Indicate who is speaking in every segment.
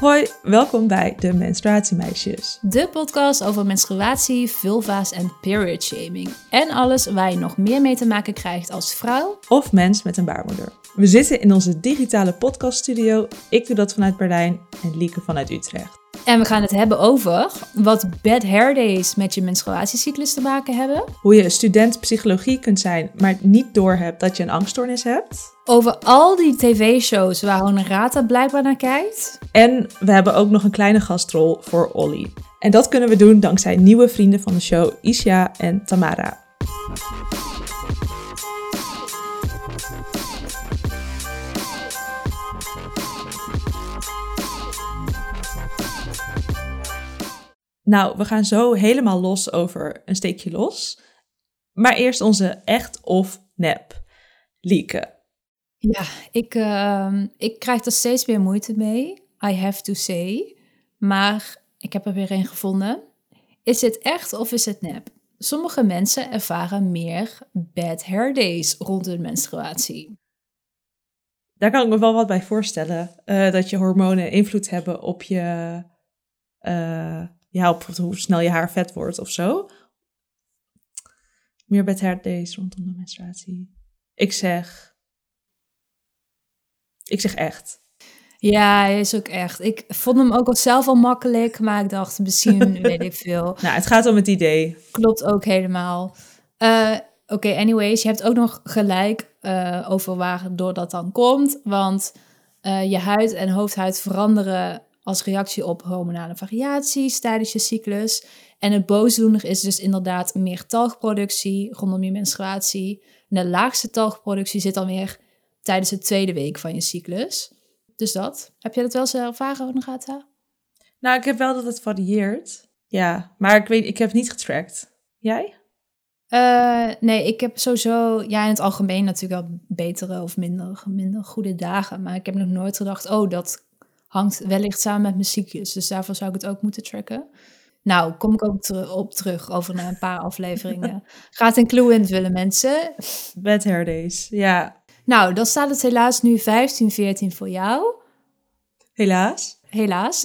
Speaker 1: Hoi, welkom bij de Menstruatiemeisjes.
Speaker 2: De podcast over menstruatie, vulva's en period shaming. En alles waar je nog meer mee te maken krijgt als vrouw.
Speaker 1: Of mens met een baarmoeder. We zitten in onze digitale podcaststudio. Ik doe dat vanuit Berlijn en Lieke vanuit Utrecht.
Speaker 2: En we gaan het hebben over wat bad hair days met je menstruatiecyclus te maken hebben.
Speaker 1: Hoe je student psychologie kunt zijn, maar niet doorhebt dat je een angststoornis hebt.
Speaker 2: Over al die tv-shows waar Honorata blijkbaar naar kijkt.
Speaker 1: En we hebben ook nog een kleine gastrol voor Olly. En dat kunnen we doen dankzij nieuwe vrienden van de show, Isha en Tamara. Nou, we gaan zo helemaal los over een steekje los. Maar eerst onze echt of nep. Lieke.
Speaker 2: Ja, ik, ehm, ik krijg er steeds meer moeite mee. I have to say. Maar ik heb er weer een gevonden. Is het echt of is het nep? Sommige mensen ervaren meer bad hair days rond hun menstruatie.
Speaker 1: Daar kan ik me wel wat bij voorstellen. eh, dat je hormonen invloed hebben op je. eh, ja, op hoe snel je haar vet wordt of zo. Meer bad hair days rondom de menstruatie. Ik zeg. Ik zeg echt.
Speaker 2: Ja, hij is ook echt. Ik vond hem ook al zelf al makkelijk, maar ik dacht misschien, weet ik veel.
Speaker 1: Nou, het gaat om het idee.
Speaker 2: Klopt ook helemaal. Eh, Oké, anyways, je hebt ook nog gelijk eh, over waardoor dat dan komt. Want eh, je huid en hoofdhuid veranderen als reactie op hormonale variaties tijdens je cyclus. En het boosdoener is dus inderdaad meer talgproductie rondom je menstruatie. En de laagste talgproductie zit dan weer tijdens de tweede week van je cyclus. Dus dat. Heb jij dat wel eens ervaren, Nagata?
Speaker 1: Nou, ik heb wel dat het varieert. Ja, maar ik weet, ik heb niet getrackt. Jij?
Speaker 2: Eh, nee, ik heb sowieso, ja, in het algemeen natuurlijk wel betere of minder, minder goede dagen. Maar ik heb nog nooit gedacht, oh, dat hangt wellicht samen met mijn cyclus. Dus daarvoor zou ik het ook moeten tracken. Nou, kom ik ook ter- op terug over na een paar afleveringen. Gaat een clue invullen, mensen.
Speaker 1: Bad hair days. Ja,
Speaker 2: Nou, dan staat het helaas nu 15, 14 voor jou.
Speaker 1: helaas.
Speaker 2: Helaas.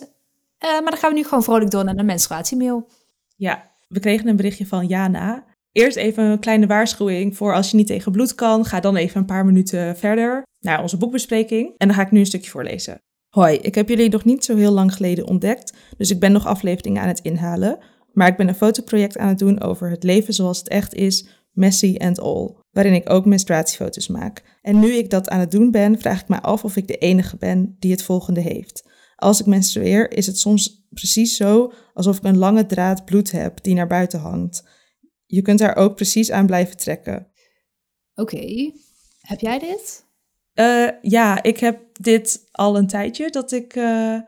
Speaker 2: Eh, maar dan gaan we nu gewoon vrolijk door naar de menstruatiemail.
Speaker 1: Ja, we kregen een berichtje van Jana. Eerst even een kleine waarschuwing voor als je niet tegen bloed kan. Ga dan even een paar minuten verder naar onze boekbespreking. En dan ga ik nu een stukje voorlezen. Hoi, ik heb jullie nog niet zo heel lang geleden ontdekt, dus ik ben nog afleveringen aan het inhalen. Maar ik ben een fotoproject aan het doen over het leven zoals het echt is, messy and all, waarin ik ook menstruatiefoto's maak. En nu ik dat aan het doen ben, vraag ik me af of ik de enige ben die het volgende heeft. Als ik menstrueer, is het soms precies zo alsof ik een lange draad bloed heb die naar buiten hangt. Je kunt daar ook precies aan blijven trekken.
Speaker 2: Oké, heb jij dit?
Speaker 1: Eh, ja, ik heb dit al een tijdje, dat, ik, eh,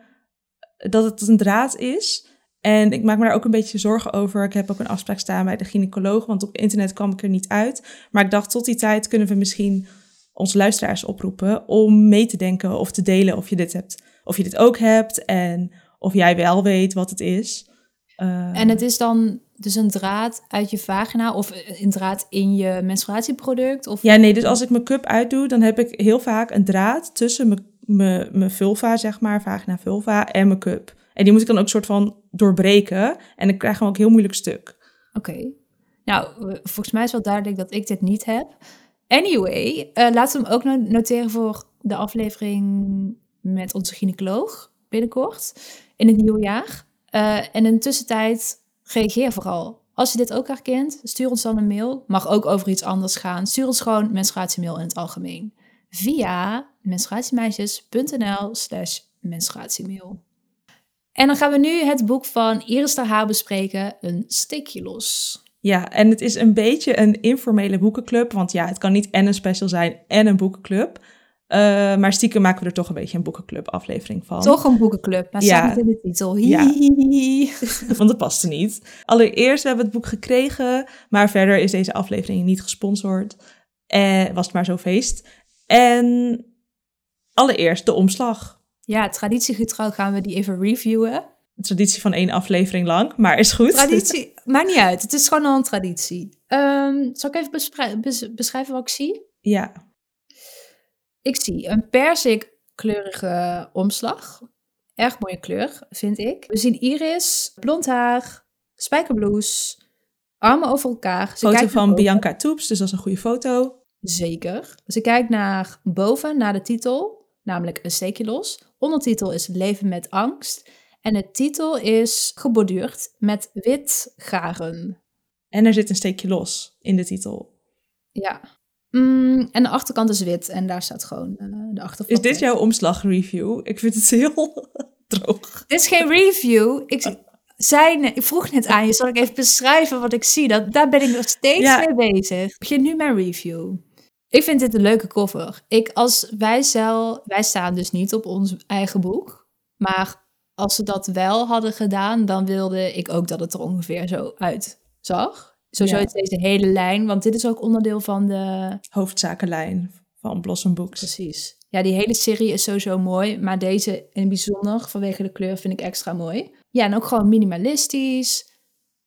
Speaker 1: dat het een draad is. En ik maak me daar ook een beetje zorgen over. Ik heb ook een afspraak staan bij de gynaecoloog, want op internet kwam ik er niet uit. Maar ik dacht, tot die tijd kunnen we misschien onze luisteraars oproepen om mee te denken of te delen of je dit hebt. Of je dit ook hebt en of jij wel weet wat het is.
Speaker 2: En het is dan dus een draad uit je vagina of een draad in je menstruatieproduct? Of...
Speaker 1: Ja, nee, dus als ik mijn cup uitdoe, dan heb ik heel vaak een draad tussen mijn, mijn, mijn vulva, zeg maar, vagina vulva, en mijn cup. En die moet ik dan ook soort van doorbreken. En ik krijg hem ook heel moeilijk stuk.
Speaker 2: Oké. Nou, eh, volgens mij is wel duidelijk dat ik dit niet heb. Anyway, eh, laten we hem ook no- noteren voor de aflevering met onze gynaecoloog binnenkort in het nieuwe jaar. Eh, en in de tussentijd reageer vooral. Als je dit ook herkent, stuur ons dan een mail. Mag ook over iets anders gaan. Stuur ons gewoon menstruatiemail in het algemeen. Via menstruatiemeisjes.nl slash menstruatiemail. En dan gaan we nu het boek van Iris ter bespreken, Een steekje los.
Speaker 1: Ja, en het is een beetje een informele boekenclub. Want ja, het kan niet en een special zijn en een boekenclub. Eh, maar stiekem maken we er toch een beetje een boekenclub aflevering van.
Speaker 2: Toch een boekenclub, maar
Speaker 1: Ja.
Speaker 2: staat niet in de titel.
Speaker 1: Ja. Want dat past er niet. Allereerst, we hebben het boek gekregen. Maar verder is deze aflevering niet gesponsord. En was het maar zo feest. En allereerst de omslag.
Speaker 2: Ja, traditiegetrouw gaan we die even reviewen.
Speaker 1: Een traditie van één aflevering lang, maar is goed.
Speaker 2: Traditie, maakt niet uit. Het is gewoon al een traditie. Ehm, zal ik even beschrijven wat ik zie?
Speaker 1: Ja,
Speaker 2: Ik zie een persikkleurige omslag. Erg mooie kleur, vind ik. We zien Iris, blond haar, spijkerblouse, armen over elkaar. Ze
Speaker 1: Foto van. Bianca Toeps, dus dat is een goede foto.
Speaker 2: Zeker. Ze kijkt naar boven, naar de titel, namelijk Een steekje los. Ondertitel is Leven met angst. En de titel is geborduurd met wit garen.
Speaker 1: En er zit een steekje los in de titel.
Speaker 2: Ja. Mm, en de achterkant is wit en daar staat gewoon eh, de achterkant.
Speaker 1: Is dit jouw omslagreview? Ik vind het heel droog.
Speaker 2: Dit is geen review. Ik, zei, ne- ik vroeg net aan je, zal ik even beschrijven wat ik zie? Dat, daar ben ik nog steeds
Speaker 1: Ja.
Speaker 2: mee bezig. Ik begin nu mijn review. Ik vind dit een leuke cover. Ik, als wij, zelf, wij staan dus niet op ons eigen boek. Maar als ze dat wel hadden gedaan, dan wilde ik ook dat het er ongeveer zo uitzag. Sowieso
Speaker 1: Ja.
Speaker 2: is deze hele lijn, want dit is ook onderdeel van de...
Speaker 1: Hoofdzakenlijn van Blossom Books.
Speaker 2: Precies. Ja, die hele serie is sowieso mooi, maar deze in bijzonder vanwege de kleur vind ik extra mooi. Ja, en ook gewoon minimalistisch,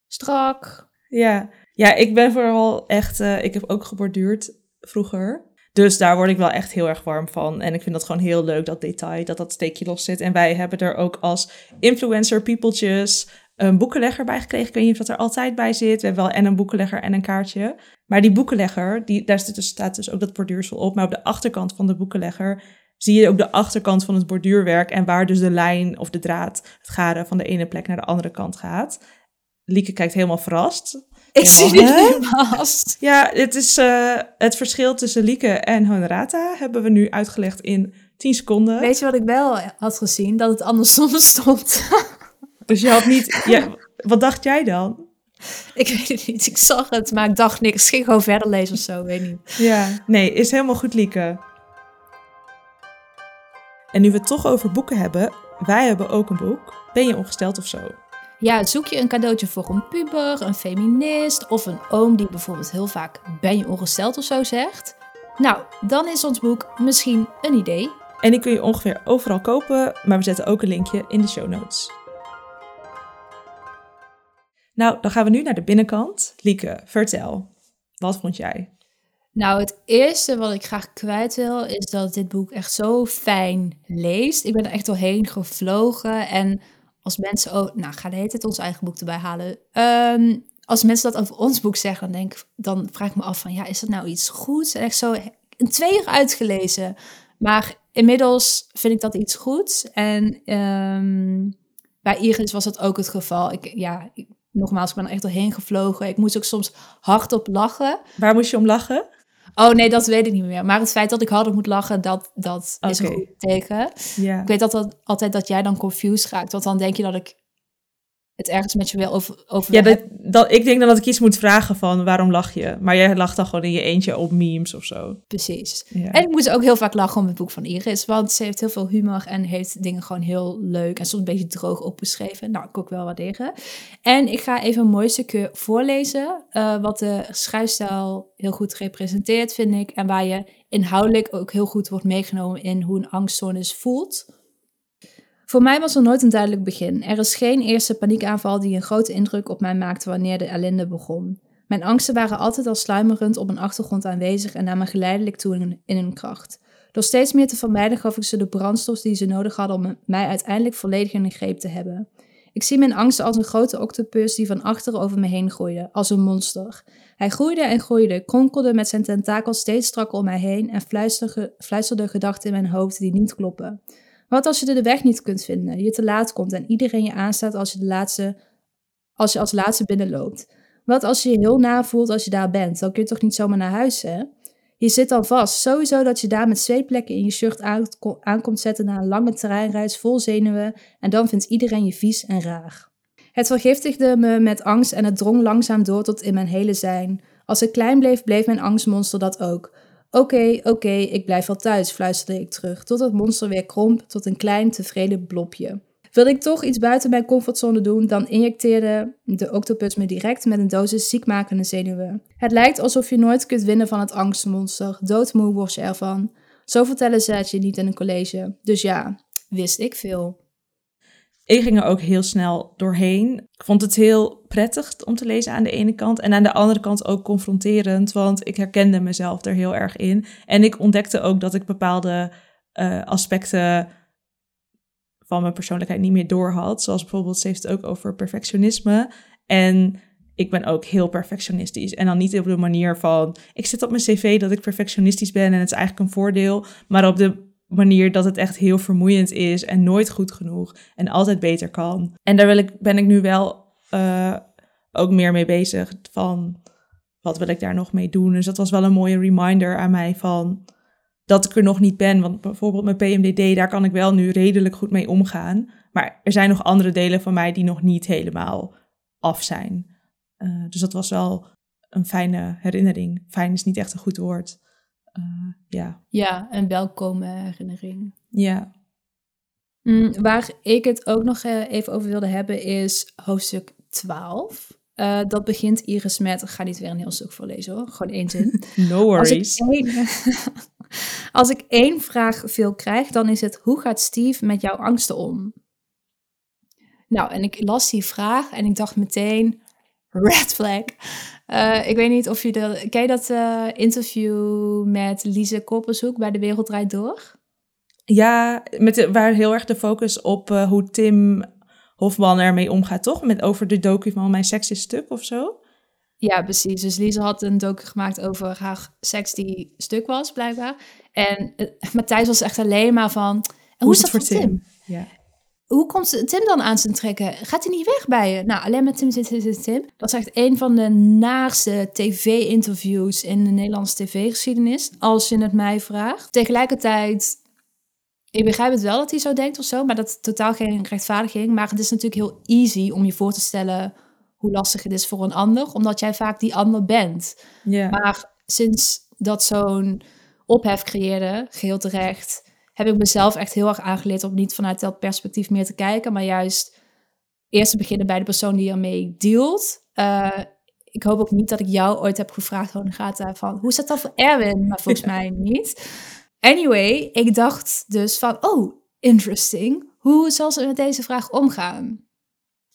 Speaker 2: strak.
Speaker 1: Ja. ja, ik ben vooral echt... eh, ik heb ook geborduurd vroeger. Dus daar word ik wel echt heel erg warm van. En ik vind dat gewoon heel leuk, dat detail, dat dat steekje los zit. En wij hebben er ook als influencer peopletjes een boekenlegger bij gekregen. Ik weet niet of dat er altijd bij zit. We hebben wel en een boekenlegger en een kaartje. Maar die boekenlegger, die, daar staat dus, staat dus ook dat borduursel op. Maar op de achterkant van de boekenlegger zie je ook de achterkant van het borduurwerk. En waar dus de lijn of de draad, het garen van de ene plek naar de andere kant gaat. Lieke kijkt helemaal verrast.
Speaker 2: Ik
Speaker 1: Ja,
Speaker 2: zie dit vast.
Speaker 1: Ja, het is eh, het verschil tussen Lieke en Honorata hebben we nu uitgelegd in 10 seconden.
Speaker 2: Weet je wat ik wel had gezien? Dat het andersom stond.
Speaker 1: Dus je had niet. Ja, wat dacht jij dan?
Speaker 2: ik weet het niet. Ik zag het, maar ik dacht niks. Ik ging gewoon verder lezen of zo. Weet niet.
Speaker 1: Ja, nee, is helemaal goed, Lieke. En nu we het toch over boeken hebben, wij hebben ook een boek. Ben je ongesteld of zo?
Speaker 2: Ja, zoek je een cadeautje voor een puber, een feminist of een oom die bijvoorbeeld heel vaak ben je ongesteld of zo zegt? Nou, dan is ons boek misschien een idee.
Speaker 1: En die kun je ongeveer overal kopen, maar we zetten ook een linkje in de show notes. Nou, dan gaan we nu naar de binnenkant. Lieke, vertel. Wat vond jij?
Speaker 2: Nou, het eerste wat ik graag kwijt wil is dat dit boek echt zo fijn leest. Ik ben er echt doorheen gevlogen. En als mensen ook, nou, ga de hele tijd ons eigen boek erbij halen. Ehm, als mensen dat over ons boek zeggen, dan, denk, dan vraag ik me af van, ja, is dat nou iets goeds? Echt zo een twee uur uitgelezen. Maar inmiddels vind ik dat iets goeds. En ehm, bij Iris was dat ook het geval. Ik, ja, ik, nogmaals, ik ben er echt doorheen gevlogen. Ik moest ook soms hardop lachen.
Speaker 1: Waar moest je om lachen?
Speaker 2: Oh nee, dat weet ik niet meer. Maar het feit dat ik harder moet lachen, dat, dat is een goed teken. Ik weet dat dat, altijd dat jij dan confused raakt. Want dan denk je dat ik het ergens met je wil over, over
Speaker 1: Ja, dat, dat, ik denk dan dat ik iets moet vragen van waarom lach je? Maar jij lacht dan gewoon in je eentje op memes of zo.
Speaker 2: Precies.
Speaker 1: Ja.
Speaker 2: En ik moest ook heel vaak lachen om het boek van Iris. Want ze heeft heel veel humor en heeft dingen gewoon heel leuk. En soms een beetje droog opgeschreven. Nou, ik ook wel waarderen. En ik ga even een mooi stukje voorlezen. eh, wat de schrijfstijl heel goed representeert, vind ik. En waar je inhoudelijk ook heel goed wordt meegenomen in hoe een angststoornis voelt. Voor mij was er nooit een duidelijk begin. Er is geen eerste paniekaanval die een grote indruk op mij maakte wanneer de ellende begon. Mijn angsten waren altijd al sluimerend op een achtergrond aanwezig en namen geleidelijk toe in, hun kracht. Door steeds meer te vermijden gaf ik ze de brandstof die ze nodig hadden om mij uiteindelijk volledig in de greep te hebben. Ik zie mijn angsten als een grote octopus die van achteren over me heen groeide, als een monster. Hij groeide en groeide, kronkelde met zijn tentakels steeds strakker om mij heen en fluisterde gedachten in mijn hoofd die niet kloppen. Wat als je de weg niet kunt vinden, je te laat komt en iedereen je aanstaat als je, de laatste, als, je als laatste binnenloopt? Wat als je je heel na voelt als je daar bent? Dan kun je toch niet zomaar naar huis, hè? Je zit al vast. Sowieso dat je daar met zweetplekken in je shirt aanko- aankomt zetten na een lange treinreis vol zenuwen en dan vindt iedereen je vies en raar. Het vergiftigde me met angst en het drong langzaam door tot in mijn hele zijn. Als ik klein bleef, bleef mijn angstmonster dat ook. Oké, oké, ik blijf wel thuis, fluisterde ik terug, tot het monster weer kromp tot een klein tevreden blopje. Wilde ik toch iets buiten mijn comfortzone doen, dan injecteerde de octopus me direct met een dosis ziekmakende zenuwen. Het lijkt alsof je nooit kunt winnen van het angstmonster, doodmoe word je ervan. Zo vertellen ze het je niet in een college. Dus ja, wist ik veel.
Speaker 1: Ik ging er ook heel snel doorheen. Ik vond het heel prettig om te lezen aan de ene kant. En aan de andere kant ook confronterend, want ik herkende mezelf er heel erg in. En ik ontdekte ook dat ik bepaalde eh, aspecten van mijn persoonlijkheid niet meer door had. Zoals bijvoorbeeld, ze heeft het ook over perfectionisme. En ik ben ook heel perfectionistisch. En dan niet op de manier van, ik zit op mijn cv dat ik perfectionistisch ben en het is eigenlijk een voordeel. Maar op de manier dat het echt heel vermoeiend is en nooit goed genoeg en altijd beter kan. En daar wil ik, ben ik nu wel uh, ook meer mee bezig van, wat wil ik daar nog mee doen? Dus dat was wel een mooie reminder aan mij van dat ik er nog niet ben. Want bijvoorbeeld mijn PMDD, daar kan ik wel nu redelijk goed mee omgaan. Maar er zijn nog andere delen van mij die nog niet helemaal af zijn. Uh, dus dat was wel een fijne herinnering. Fijn is niet echt een goed woord. Uh, ja.
Speaker 2: ja, een welkome herinnering.
Speaker 1: Ja.
Speaker 2: Mm, waar ik het ook nog uh, even over wilde hebben is hoofdstuk 12. Uh, dat begint Iris met, ik ga niet weer een heel stuk voorlezen hoor, gewoon één zin.
Speaker 1: no worries.
Speaker 2: Als ik, één, als ik één vraag veel krijg, dan is het, hoe gaat Steve met jouw angsten om? Nou, en ik las die vraag en ik dacht meteen, red flag. Uh, ik weet niet of je de, ken je dat uh, interview met Lise Koppershoek bij De Wereld Draait Door?
Speaker 1: Ja, met de, waar heel erg de focus op uh, hoe Tim Hofman ermee omgaat, toch? Met over de docu van Mijn Seks is Stuk of zo?
Speaker 2: Ja, precies. Dus Lise had een docu gemaakt over haar seks die stuk was, blijkbaar. En Matthijs was echt alleen maar van... Hoe is dat voor Tim? Tim?
Speaker 1: Ja.
Speaker 2: Hoe komt Tim dan aan zijn trekken? Gaat hij niet weg bij je? Nou, alleen met Tim zit, zit Tim. Dat is echt een van de naarste tv-interviews in de Nederlandse tv-geschiedenis. Als je het mij vraagt. Tegelijkertijd ik begrijp het wel dat hij zo denkt of zo, maar dat is totaal geen rechtvaardiging. Maar het is natuurlijk heel easy om je voor te stellen hoe lastig het is voor een ander, omdat jij vaak die ander bent.
Speaker 1: Yeah.
Speaker 2: Maar sinds dat zo'n ophef creëerde, geheel terecht, heb ik mezelf echt heel erg aangeleerd om niet vanuit dat perspectief meer te kijken, maar juist eerst te beginnen bij de persoon die ermee dealt. Uh, ik hoop ook niet dat ik jou ooit heb gevraagd, Gata, van hoe is dat voor Erwin? Maar volgens mij niet. Anyway, ik dacht dus van, oh, interesting. Hoe zal ze met deze vraag omgaan?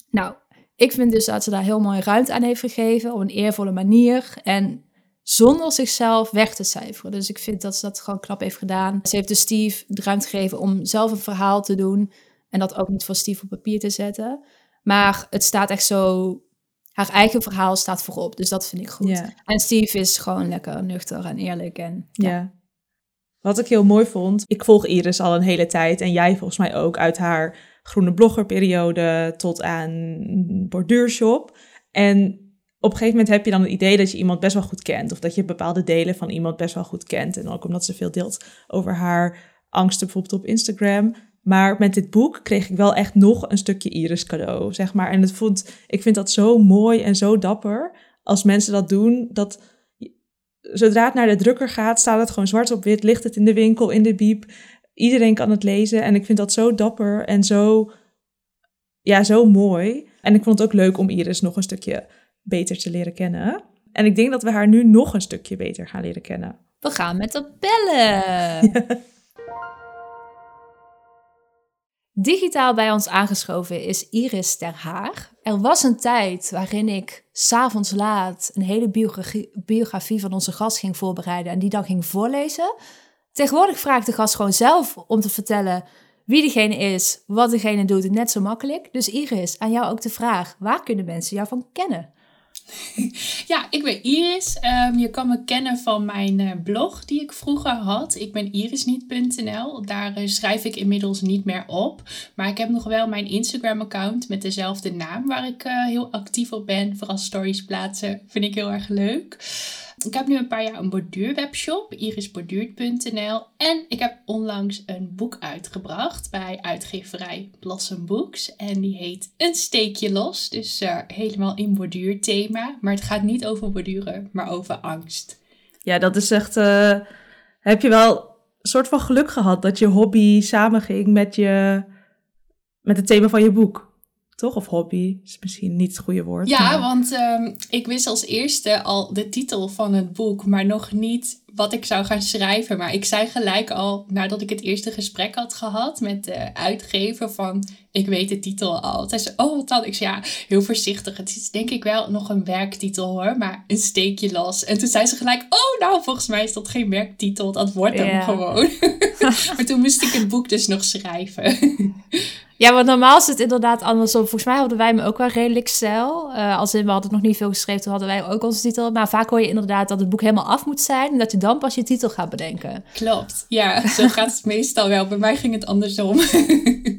Speaker 2: Nou, ik vind dus dat ze daar heel mooi ruimte aan heeft gegeven op een eervolle manier en zonder zichzelf weg te cijferen. Dus ik vind dat ze dat gewoon knap heeft gedaan. Ze heeft dus Steve de ruimte gegeven om zelf een verhaal te doen en dat ook niet voor Steve op papier te zetten. Maar het staat echt zo, haar eigen verhaal staat voorop, dus dat vind ik goed.
Speaker 1: Yeah.
Speaker 2: En Steve is gewoon lekker nuchter en eerlijk en
Speaker 1: ja. Yeah. Wat ik heel mooi vond, ik volg Iris al een hele tijd en jij volgens mij ook uit haar groene bloggerperiode tot aan borduurshop. En op een gegeven moment heb je dan het idee dat je iemand best wel goed kent. Of dat je bepaalde delen van iemand best wel goed kent. En ook omdat ze veel deelt over haar angsten bijvoorbeeld op Instagram. Maar met dit boek kreeg ik wel echt nog een stukje Iris cadeau, zeg maar. En het vond, ik vind dat zo mooi en zo dapper als mensen dat doen. Dat zodra het naar de drukker gaat, staat het gewoon zwart op wit, ligt het in de winkel, in de biep. Iedereen kan het lezen en ik vind dat zo dapper en zo, ja, zo mooi. En ik vond het ook leuk om Iris nog een stukje beter te leren kennen. En ik denk dat we haar nu nog een stukje beter gaan leren kennen.
Speaker 2: We gaan met de bellen. Digitaal bij ons aangeschoven is Iris ter Haar. Er was een tijd waarin ik s'avonds laat een hele biografie, biografie van onze gast ging voorbereiden en die dan ging voorlezen. Tegenwoordig vraagt de gast gewoon zelf om te vertellen wie degene is, wat degene doet, net zo makkelijk. Dus Iris, aan jou ook de vraag, waar kunnen mensen jou van kennen?
Speaker 3: Ja, ik ben Iris. Um, je kan me kennen van mijn uh, blog die ik vroeger had. Ik ben irisniet.nl. Daar uh, schrijf ik inmiddels niet meer op. Maar ik heb nog wel mijn Instagram-account met dezelfde naam waar ik uh, heel actief op ben. Vooral stories plaatsen vind ik heel erg leuk. Ik heb nu een paar jaar een borduurwebshop, irisborduurt.nl. En ik heb onlangs een boek uitgebracht bij uitgeverij Blossom Books. En die heet Een steekje los. Dus uh, helemaal in borduurthema. Maar het gaat niet over borduren, maar over angst.
Speaker 1: Ja, dat is echt... Uh, heb je wel een soort van geluk gehad dat je hobby samenging met, je, met het thema van je boek? Toch? Of hobby is misschien niet het goede woord.
Speaker 3: Ja,
Speaker 1: maar-
Speaker 3: want ehm, ik wist als eerste al de titel van het boek, maar nog niet wat ik zou gaan schrijven. Maar ik zei gelijk al, nadat ik het eerste gesprek had gehad met de uitgever, van ik weet de titel al. Hij zei, oh wat dan? Ik zei, ja, heel voorzichtig. Het is denk ik wel nog een werktitel hoor, maar een steekje los. En toen zei ze gelijk, oh nou, volgens mij is dat geen werktitel, dat wordt hem gewoon. maar toen moest ik het boek dus nog schrijven.
Speaker 2: Ja, want normaal is het inderdaad andersom. Volgens mij hadden wij hem ook wel redelijk stijl. Eh, als in, we hadden nog niet veel geschreven, toen hadden wij ook onze titel. Maar vaak hoor je inderdaad dat het boek helemaal af moet zijn... en dat je dan pas je titel gaat bedenken.
Speaker 3: Klopt, ja, zo gaat het meestal wel. Bij mij ging het andersom.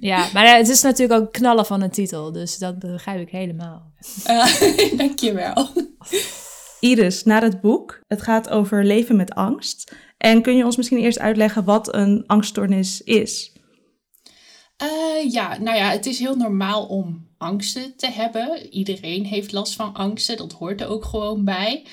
Speaker 2: Ja, maar eh, het is natuurlijk ook knallen van een titel. Dus dat begrijp ik helemaal.
Speaker 3: Uh, dankjewel.
Speaker 1: Iris, naar het boek. Het gaat over leven met angst. En kun je ons misschien eerst uitleggen wat een angststoornis is?
Speaker 3: Uh, ja, nou ja, het is heel normaal om angsten te hebben. Iedereen heeft last van angsten, dat hoort er ook gewoon bij.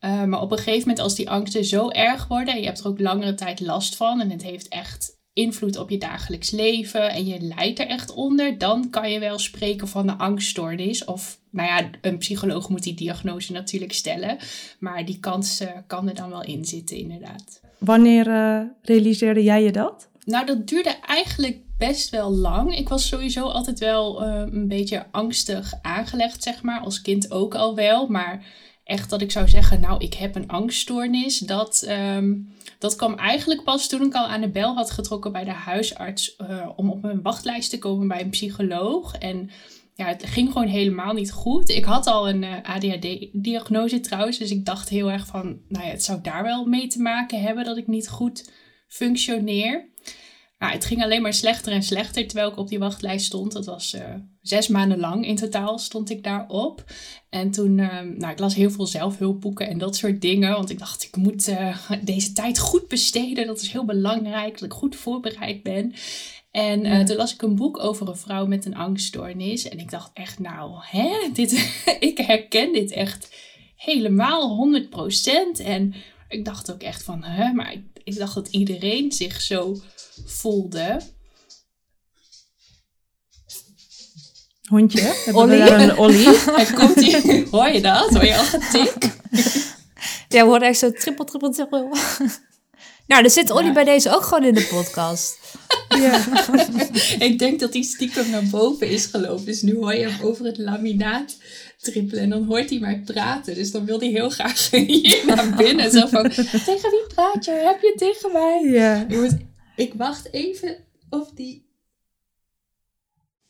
Speaker 3: Uh, maar op een gegeven moment als die angsten zo erg worden en je hebt er ook langere tijd last van en het heeft echt invloed op je dagelijks leven en je lijdt er echt onder, dan kan je wel spreken van een angststoornis. Of, nou ja, een psycholoog moet die diagnose natuurlijk stellen, maar die kans uh, kan er dan wel in zitten, inderdaad.
Speaker 1: Wanneer uh, realiseerde jij je dat?
Speaker 3: Nou, dat duurde eigenlijk best wel lang. Ik was sowieso altijd wel uh, een beetje angstig aangelegd, zeg maar. Als kind ook al wel. Maar echt dat ik zou zeggen, nou, ik heb een angststoornis. Dat, um, dat kwam eigenlijk pas toen ik al aan de bel had getrokken bij de huisarts. Uh, om op een wachtlijst te komen bij een psycholoog. En ja, het ging gewoon helemaal niet goed. Ik had al een uh, ADHD-diagnose trouwens. Dus ik dacht heel erg van, nou ja, het zou daar wel mee te maken hebben dat ik niet goed functioneer. Nou, het ging alleen maar slechter en slechter terwijl ik op die wachtlijst stond. Dat was uh, zes maanden lang in totaal stond ik daarop. En toen, uh, nou, ik las heel veel zelfhulpboeken en dat soort dingen. Want ik dacht, ik moet uh, deze tijd goed besteden. Dat is heel belangrijk, dat ik goed voorbereid ben. En ja. toen las ik een boek over een vrouw met een angststoornis. En ik dacht echt, nou, hè, dit, ik herken dit echt helemaal 100%. En ik dacht ook echt van, hè, maar ik, ik dacht dat iedereen zich zo voelde.
Speaker 1: Hondje?
Speaker 2: Ollie?
Speaker 1: een Ollie?
Speaker 3: Komt die, hoor je dat? Hoor je al getik?
Speaker 2: Ja, we hoorden echt zo trippel, trippel, trippel. Nou, er zit Ollie ja. bij deze ook gewoon in de podcast.
Speaker 3: Ja. ik denk dat hij stiekem naar boven is gelopen. Dus nu hoor je hem over het laminaat trippelen. En dan hoort hij mij praten. Dus dan wil hij heel graag hier naar binnen. Zo van, tegen wie praat je? Heb je tegen mij?
Speaker 1: Ja.
Speaker 3: Ik wacht even of die...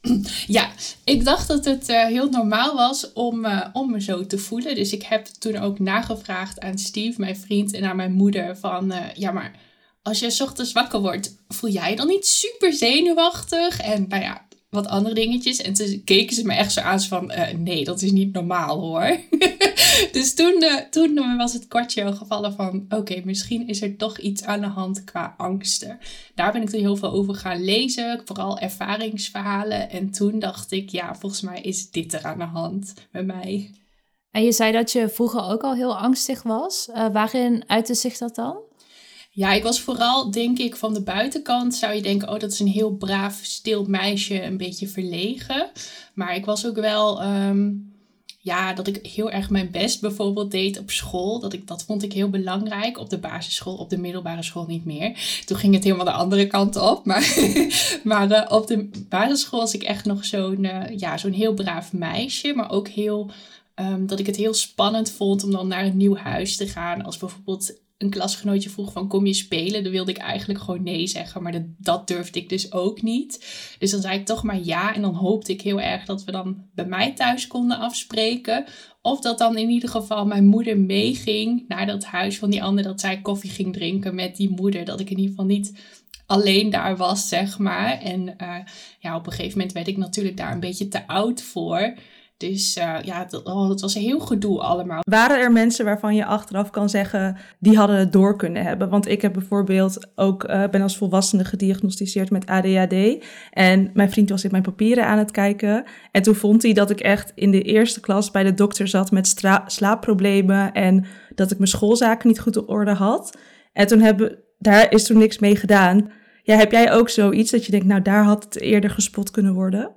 Speaker 3: Ja, ik dacht dat het uh, heel normaal was om, uh, om me zo te voelen. Dus ik heb toen ook nagevraagd aan Steve, mijn vriend, en aan mijn moeder van... Uh, ja, maar als je ochtends wakker wordt, voel jij dan niet super zenuwachtig? En nou ja, wat andere dingetjes. En toen keken ze me echt zo aan van, uh, nee, dat is niet normaal hoor. dus toen, uh, toen was het kwartje al gevallen van, oké, misschien is er toch iets aan de hand qua angsten. Daar ben ik toen heel veel over gaan lezen, vooral ervaringsverhalen. En toen dacht ik, ja, volgens mij is dit er aan de hand met mij.
Speaker 2: En je zei dat je vroeger ook al heel angstig was. Uh, waarin uitte zich dat dan?
Speaker 3: Ja, ik was vooral, denk ik, van de buitenkant zou je denken, oh, dat is een heel braaf, stil meisje, een beetje verlegen. Maar ik was ook wel, um, ja, dat ik heel erg mijn best bijvoorbeeld deed op school. Dat, ik, dat vond ik heel belangrijk. Op de basisschool, op de middelbare school niet meer. Toen ging het helemaal de andere kant op. Maar, maar uh, op de basisschool was ik echt nog zo'n, uh, ja, zo'n heel braaf meisje. Maar ook heel, um, dat ik het heel spannend vond om dan naar een nieuw huis te gaan. Als bijvoorbeeld een klasgenootje vroeg van kom je spelen? Dan wilde ik eigenlijk gewoon nee zeggen. Maar dat, dat durfde ik dus ook niet. Dus dan zei ik toch maar ja. En dan hoopte ik heel erg dat we dan bij mij thuis konden afspreken. Of dat dan in ieder geval mijn moeder meeging naar dat huis van die ander. Dat zij koffie ging drinken met die moeder. Dat ik in ieder geval niet alleen daar was, zeg maar. En uh, ja, op een gegeven moment werd ik natuurlijk daar een beetje te oud voor. Dus uh, ja, dat, oh, was een heel gedoe allemaal.
Speaker 1: Waren er mensen waarvan je achteraf kan zeggen, die hadden het door kunnen hebben? Want ik heb bijvoorbeeld ook, uh, ben als volwassene gediagnosticeerd met ADHD. En mijn vriend was in mijn papieren aan het kijken. En toen vond hij dat ik echt in de eerste klas bij de dokter zat met slaapproblemen. En dat ik mijn schoolzaken niet goed op orde had. En toen hebben, daar is toen niks mee gedaan. Ja, heb jij ook zoiets dat je denkt, nou daar had het eerder gespot kunnen worden?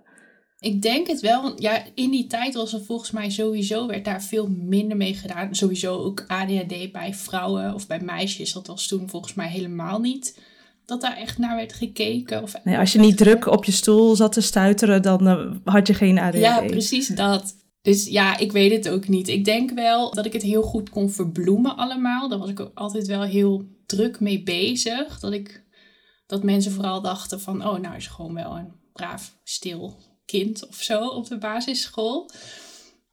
Speaker 3: Ik denk het wel. Want ja, in die tijd was er volgens mij sowieso, werd daar veel minder mee gedaan. Sowieso ook ADHD bij vrouwen of bij meisjes. Dat was toen volgens mij helemaal niet dat daar echt naar werd gekeken. Of
Speaker 1: nee, als je niet druk op je stoel zat te stuiteren, dan uh, had je geen ADHD.
Speaker 3: Ja, precies dat. Dus ja, ik weet het ook niet. Ik denk wel dat ik het heel goed kon verbloemen allemaal. Daar was ik ook altijd wel heel druk mee bezig. Dat, ik, dat mensen vooral dachten van, oh nou is gewoon wel een braaf, stil kind of zo op de basisschool.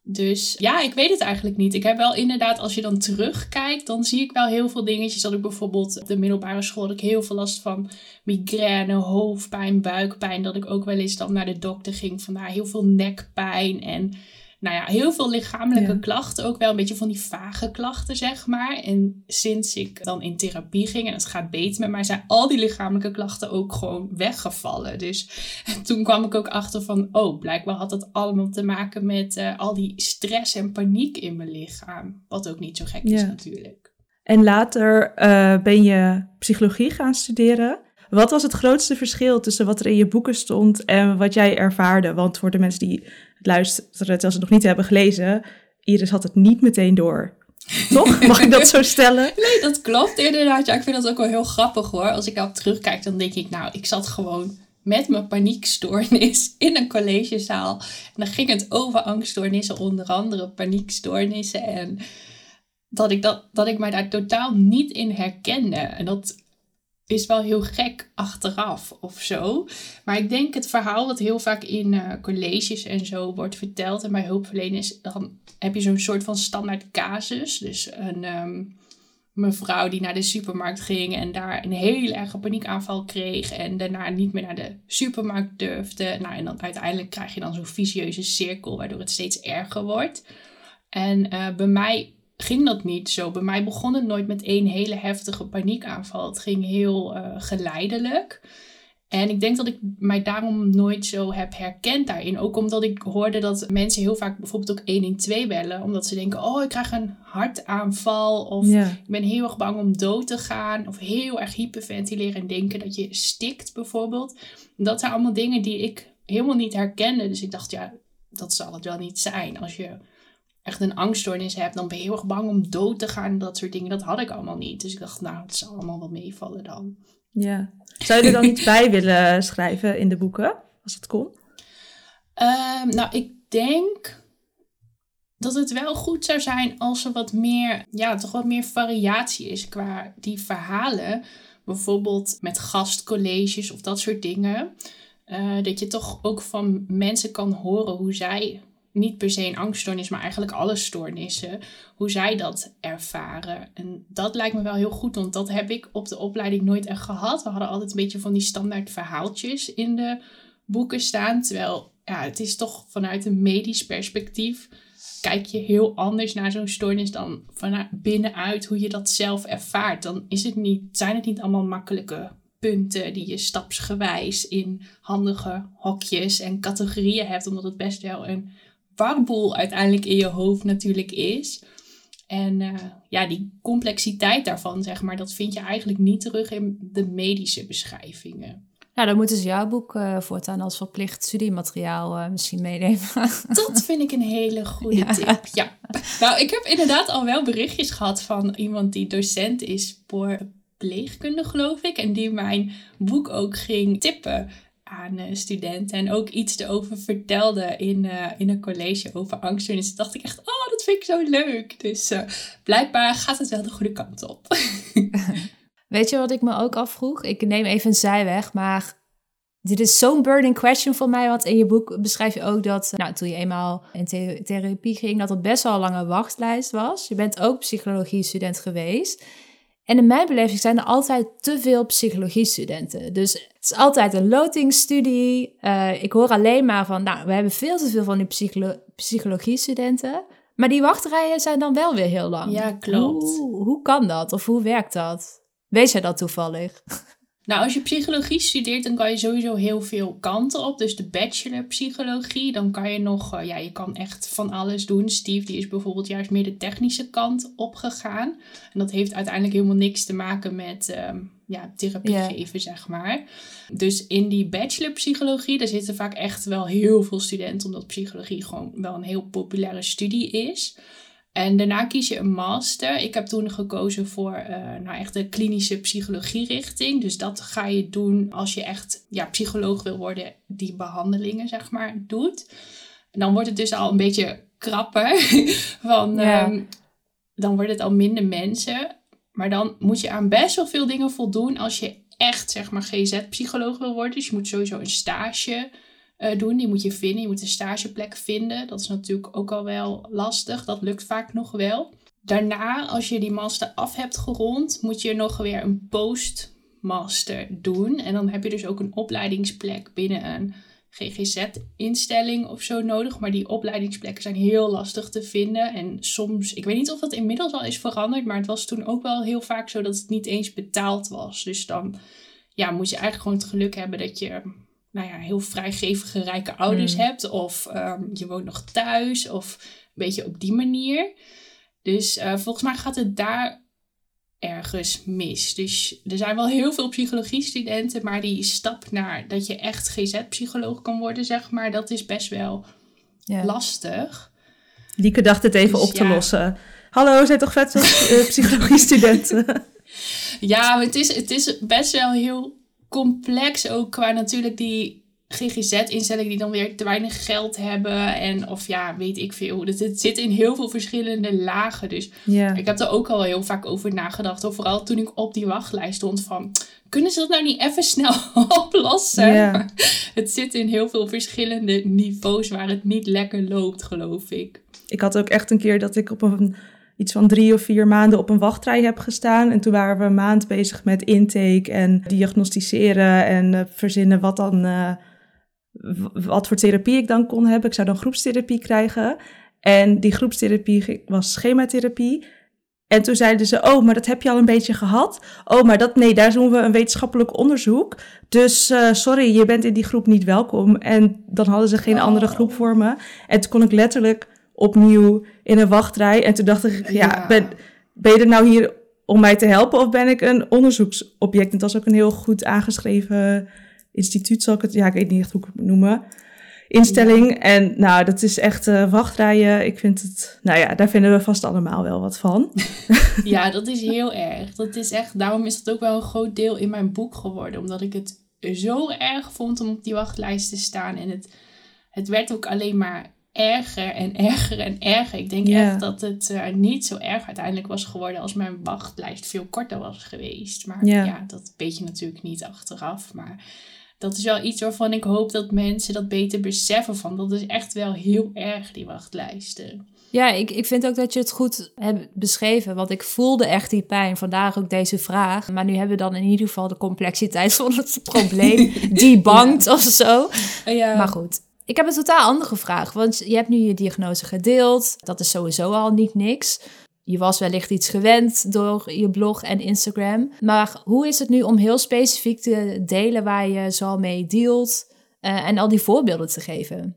Speaker 3: Dus ja, ik weet het eigenlijk niet. Ik heb wel inderdaad, als je dan terugkijkt, dan zie ik wel heel veel dingetjes. Dat ik bijvoorbeeld op de middelbare school had ik heel veel last van migraine, hoofdpijn, buikpijn. Dat ik ook wel eens dan naar de dokter ging. Vandaar heel veel nekpijn en nou ja, heel veel lichamelijke klachten. Ook wel een beetje van die vage klachten, zeg maar. En sinds ik dan in therapie ging en het gaat beter met mij, zijn al die lichamelijke klachten ook gewoon weggevallen. Dus toen kwam ik ook achter van, oh, blijkbaar had dat allemaal te maken met uh, al die stress en paniek in mijn lichaam. Wat ook niet zo gek is natuurlijk.
Speaker 1: En later uh, ben je psychologie gaan studeren. Wat was het grootste verschil tussen wat er in je boeken stond en wat jij ervaarde? Want voor de mensen die luisteren terwijl ze het nog niet hebben gelezen, Iris had het niet meteen door. Toch? Mag ik dat zo stellen?
Speaker 3: Nee, dat klopt inderdaad. Ja, ik vind dat ook wel heel grappig hoor. Als ik daarop terugkijk, dan denk ik, nou, ik zat gewoon met mijn paniekstoornis in een collegezaal. En dan ging het over angststoornissen, onder andere paniekstoornissen. En dat ik, dat, dat ik mij daar totaal niet in herkende. En dat is wel heel gek achteraf of zo. Maar ik denk het verhaal wat heel vaak in uh, colleges en zo wordt verteld en bij hulpverleners, dan heb je zo'n soort van standaard casus. Dus een um, mevrouw die naar de supermarkt ging en daar een hele erge paniekaanval kreeg en daarna niet meer naar de supermarkt durfde. Nou, en dan uiteindelijk krijg je dan zo'n vicieuze cirkel waardoor het steeds erger wordt. En uh, bij mij ging dat niet zo. Bij mij begon het nooit met één hele heftige paniekaanval. Het ging heel uh, geleidelijk. En ik denk dat ik mij daarom nooit zo heb herkend daarin. Ook omdat ik hoorde dat mensen heel vaak bijvoorbeeld ook 112 bellen. Omdat ze denken, oh ik krijg een hartaanval. Of ik ben heel erg bang om dood te gaan. Of heel erg hyperventileren en denken dat je stikt bijvoorbeeld. Dat zijn allemaal dingen die ik helemaal niet herkende. Dus ik dacht, ja, dat zal het wel niet zijn. Als je echt een angststoornis hebt, dan ben je heel erg bang om dood te gaan. Dat soort dingen, dat had ik allemaal niet. Dus ik dacht, nou, het zal allemaal wel meevallen dan.
Speaker 1: Ja. Zou je er dan iets bij willen schrijven in de boeken, als het kon?
Speaker 3: Um, nou, ik denk dat het wel goed zou zijn als er wat meer, ja, toch wat meer variatie is qua die verhalen. Bijvoorbeeld met gastcolleges of dat soort dingen. Uh, dat je toch ook van mensen kan horen hoe zij niet per se een angststoornis, maar eigenlijk alle stoornissen, hoe zij dat ervaren. En dat lijkt me wel heel goed, want dat heb ik op de opleiding nooit echt gehad. We hadden altijd een beetje van die standaard verhaaltjes in de boeken staan. Terwijl ja, het is toch vanuit een medisch perspectief kijk je heel anders naar zo'n stoornis dan vanuit binnenuit hoe je dat zelf ervaart. Dan is het niet, zijn het niet allemaal makkelijke punten die je stapsgewijs in handige hokjes en categorieën hebt, omdat het best wel een warboel uiteindelijk in je hoofd natuurlijk is. En uh, ja, die complexiteit daarvan, zeg maar, dat vind je eigenlijk niet terug in de medische beschrijvingen.
Speaker 2: Ja, dan moeten ze jouw boek uh, voortaan als verplicht studiemateriaal uh, misschien meenemen.
Speaker 3: Dat vind ik een hele goede tip, ja. Nou, ik heb inderdaad al wel berichtjes gehad van iemand die docent is voor pleegkunde, geloof ik. En die mijn boek ook ging tippen aan uh, studenten en ook iets erover vertelde in, uh, in een college over angststoornissen, dacht ik echt, oh, dat vind ik zo leuk. Dus uh, blijkbaar gaat het wel de goede kant op.
Speaker 2: Weet je wat ik me ook afvroeg? Ik neem even een zijweg, maar dit is zo'n burning question voor mij, want in je boek beschrijf je ook dat, nou, toen je eenmaal in therapie ging, dat er best wel een lange wachtlijst was. Je bent ook psychologie-student geweest. En in mijn beleving zijn er altijd te veel psychologie-studenten. Dus het is altijd een lotingsstudie. Uh, ik hoor alleen maar van, nou, we hebben veel te veel van die psycholo psychologie-studenten. Maar die wachtrijen zijn dan wel weer heel lang.
Speaker 3: Ja, klopt.
Speaker 2: Hoe, hoe kan dat? Of hoe werkt dat? Weet jij dat toevallig?
Speaker 3: Nou, als je psychologie studeert, dan kan je sowieso heel veel kanten op. Dus de bachelor psychologie, dan kan je nog, eh, ja, je kan echt van alles doen. Steve, die is bijvoorbeeld juist meer de technische kant opgegaan. En dat heeft uiteindelijk helemaal niks te maken met ehm, ja, therapie geven, zeg maar. Dus in die bachelor psychologie, daar zitten vaak echt wel heel veel studenten, omdat psychologie gewoon wel een heel populaire studie is. En daarna kies je een master. Ik heb toen gekozen voor eh, nou echt de klinische psychologie richting. Dus dat ga je doen als je echt ja, psycholoog wil worden die behandelingen zeg maar doet. En dan wordt het dus al een beetje krapper. Van,
Speaker 2: Ja.
Speaker 3: ehm, dan wordt het al minder mensen. Maar dan moet je aan best wel veel dingen voldoen als je echt zeg maar GZ-psycholoog wil worden. Dus je moet sowieso een stage eh, doen. Die moet je vinden. Je moet een stageplek vinden. Dat is natuurlijk ook al wel lastig. Dat lukt vaak nog wel. Daarna, als je die master af hebt gerond, moet je nog weer een postmaster doen. En dan heb je dus ook een opleidingsplek binnen een GGZ-instelling of zo nodig. Maar die opleidingsplekken zijn heel lastig te vinden. En soms, ik weet niet of dat inmiddels al is veranderd, maar het was toen ook wel heel vaak zo dat het niet eens betaald was. Dus dan ja, moet je eigenlijk gewoon het geluk hebben dat je nou ja, heel vrijgevige rijke ouders
Speaker 2: Mm.
Speaker 3: hebt. Of ehm, je woont nog thuis. Of een beetje op die manier. Dus eh, volgens mij gaat het daar ergens mis. Dus er zijn wel heel veel psychologiestudenten, maar die stap naar dat je echt GZ-psycholoog kan worden, zeg maar, dat is best wel
Speaker 2: Ja.
Speaker 3: lastig.
Speaker 1: Lieke dacht het even
Speaker 3: Dus
Speaker 1: op te
Speaker 3: ja.
Speaker 1: lossen. Hallo, zijn toch vet veel eh, psychologie-studenten?
Speaker 3: Ja, het is, het is best wel heel complex ook qua natuurlijk die GGZ-instellingen die dan weer te weinig geld hebben. En of ja, weet ik veel. Het, het zit in heel veel verschillende lagen. Dus ik heb er ook al heel vaak over nagedacht. Of vooral toen ik op die wachtlijst stond van... Kunnen ze dat nou niet even snel oplossen? Het zit in heel veel verschillende niveaus waar het niet lekker loopt, geloof ik.
Speaker 1: Ik had ook echt een keer dat ik op een, iets van drie of vier maanden op een wachtrij heb gestaan. En toen waren we een maand bezig met intake en diagnosticeren en eh, verzinnen wat dan... eh, wat voor therapie ik dan kon hebben. Ik zou dan groepstherapie krijgen. En die groepstherapie was schematherapie. En toen zeiden ze, oh, maar dat heb je al een beetje gehad. Oh, maar dat, nee, daar doen we een wetenschappelijk onderzoek. Dus eh, sorry, je bent in die groep niet welkom. En dan hadden ze geen
Speaker 3: Oh.
Speaker 1: andere groep voor me. En toen kon ik letterlijk opnieuw in een wachtrij. En toen dacht ik, ja,
Speaker 3: Ja.
Speaker 1: Ben, ben je er nou hier om mij te helpen? Of ben ik een onderzoeksobject? En het was ook een heel goed aangeschreven instituut, zal ik het... Ja, ik weet niet echt hoe ik het moet noemen. Instelling. En nou, dat is echt eh, wachtrijen. Ik vind het... Nou ja, daar vinden we vast allemaal wel wat van.
Speaker 3: Ja, dat is heel erg. Dat is echt, daarom is dat ook wel een groot deel in mijn boek geworden. Omdat ik het zo erg vond om op die wachtlijst te staan. En het, het werd ook alleen maar erger en erger en erger. Ik denk echt dat het eh, niet zo erg uiteindelijk was geworden als mijn wachtlijst veel korter was geweest. Maar
Speaker 1: Ja.
Speaker 3: ja, dat weet je natuurlijk niet achteraf. Maar dat is wel iets waarvan ik hoop dat mensen dat beter beseffen. Van dat is echt wel heel erg, die wachtlijsten.
Speaker 2: Ja, ik, ik vind ook dat je het goed hebt beschreven. Want ik voelde echt die pijn. Vandaar ook deze vraag. Maar nu hebben we dan in ieder geval de complexiteit van het probleem debunked of zo.
Speaker 3: Ja.
Speaker 2: Maar goed. Ik heb een totaal andere vraag. Want je hebt nu je diagnose gedeeld. Dat is sowieso al niet niks. Je was wellicht iets gewend door je blog en Instagram. Maar hoe is het nu om heel specifiek te delen waar je zo mee dealt? eh, en al die voorbeelden te geven?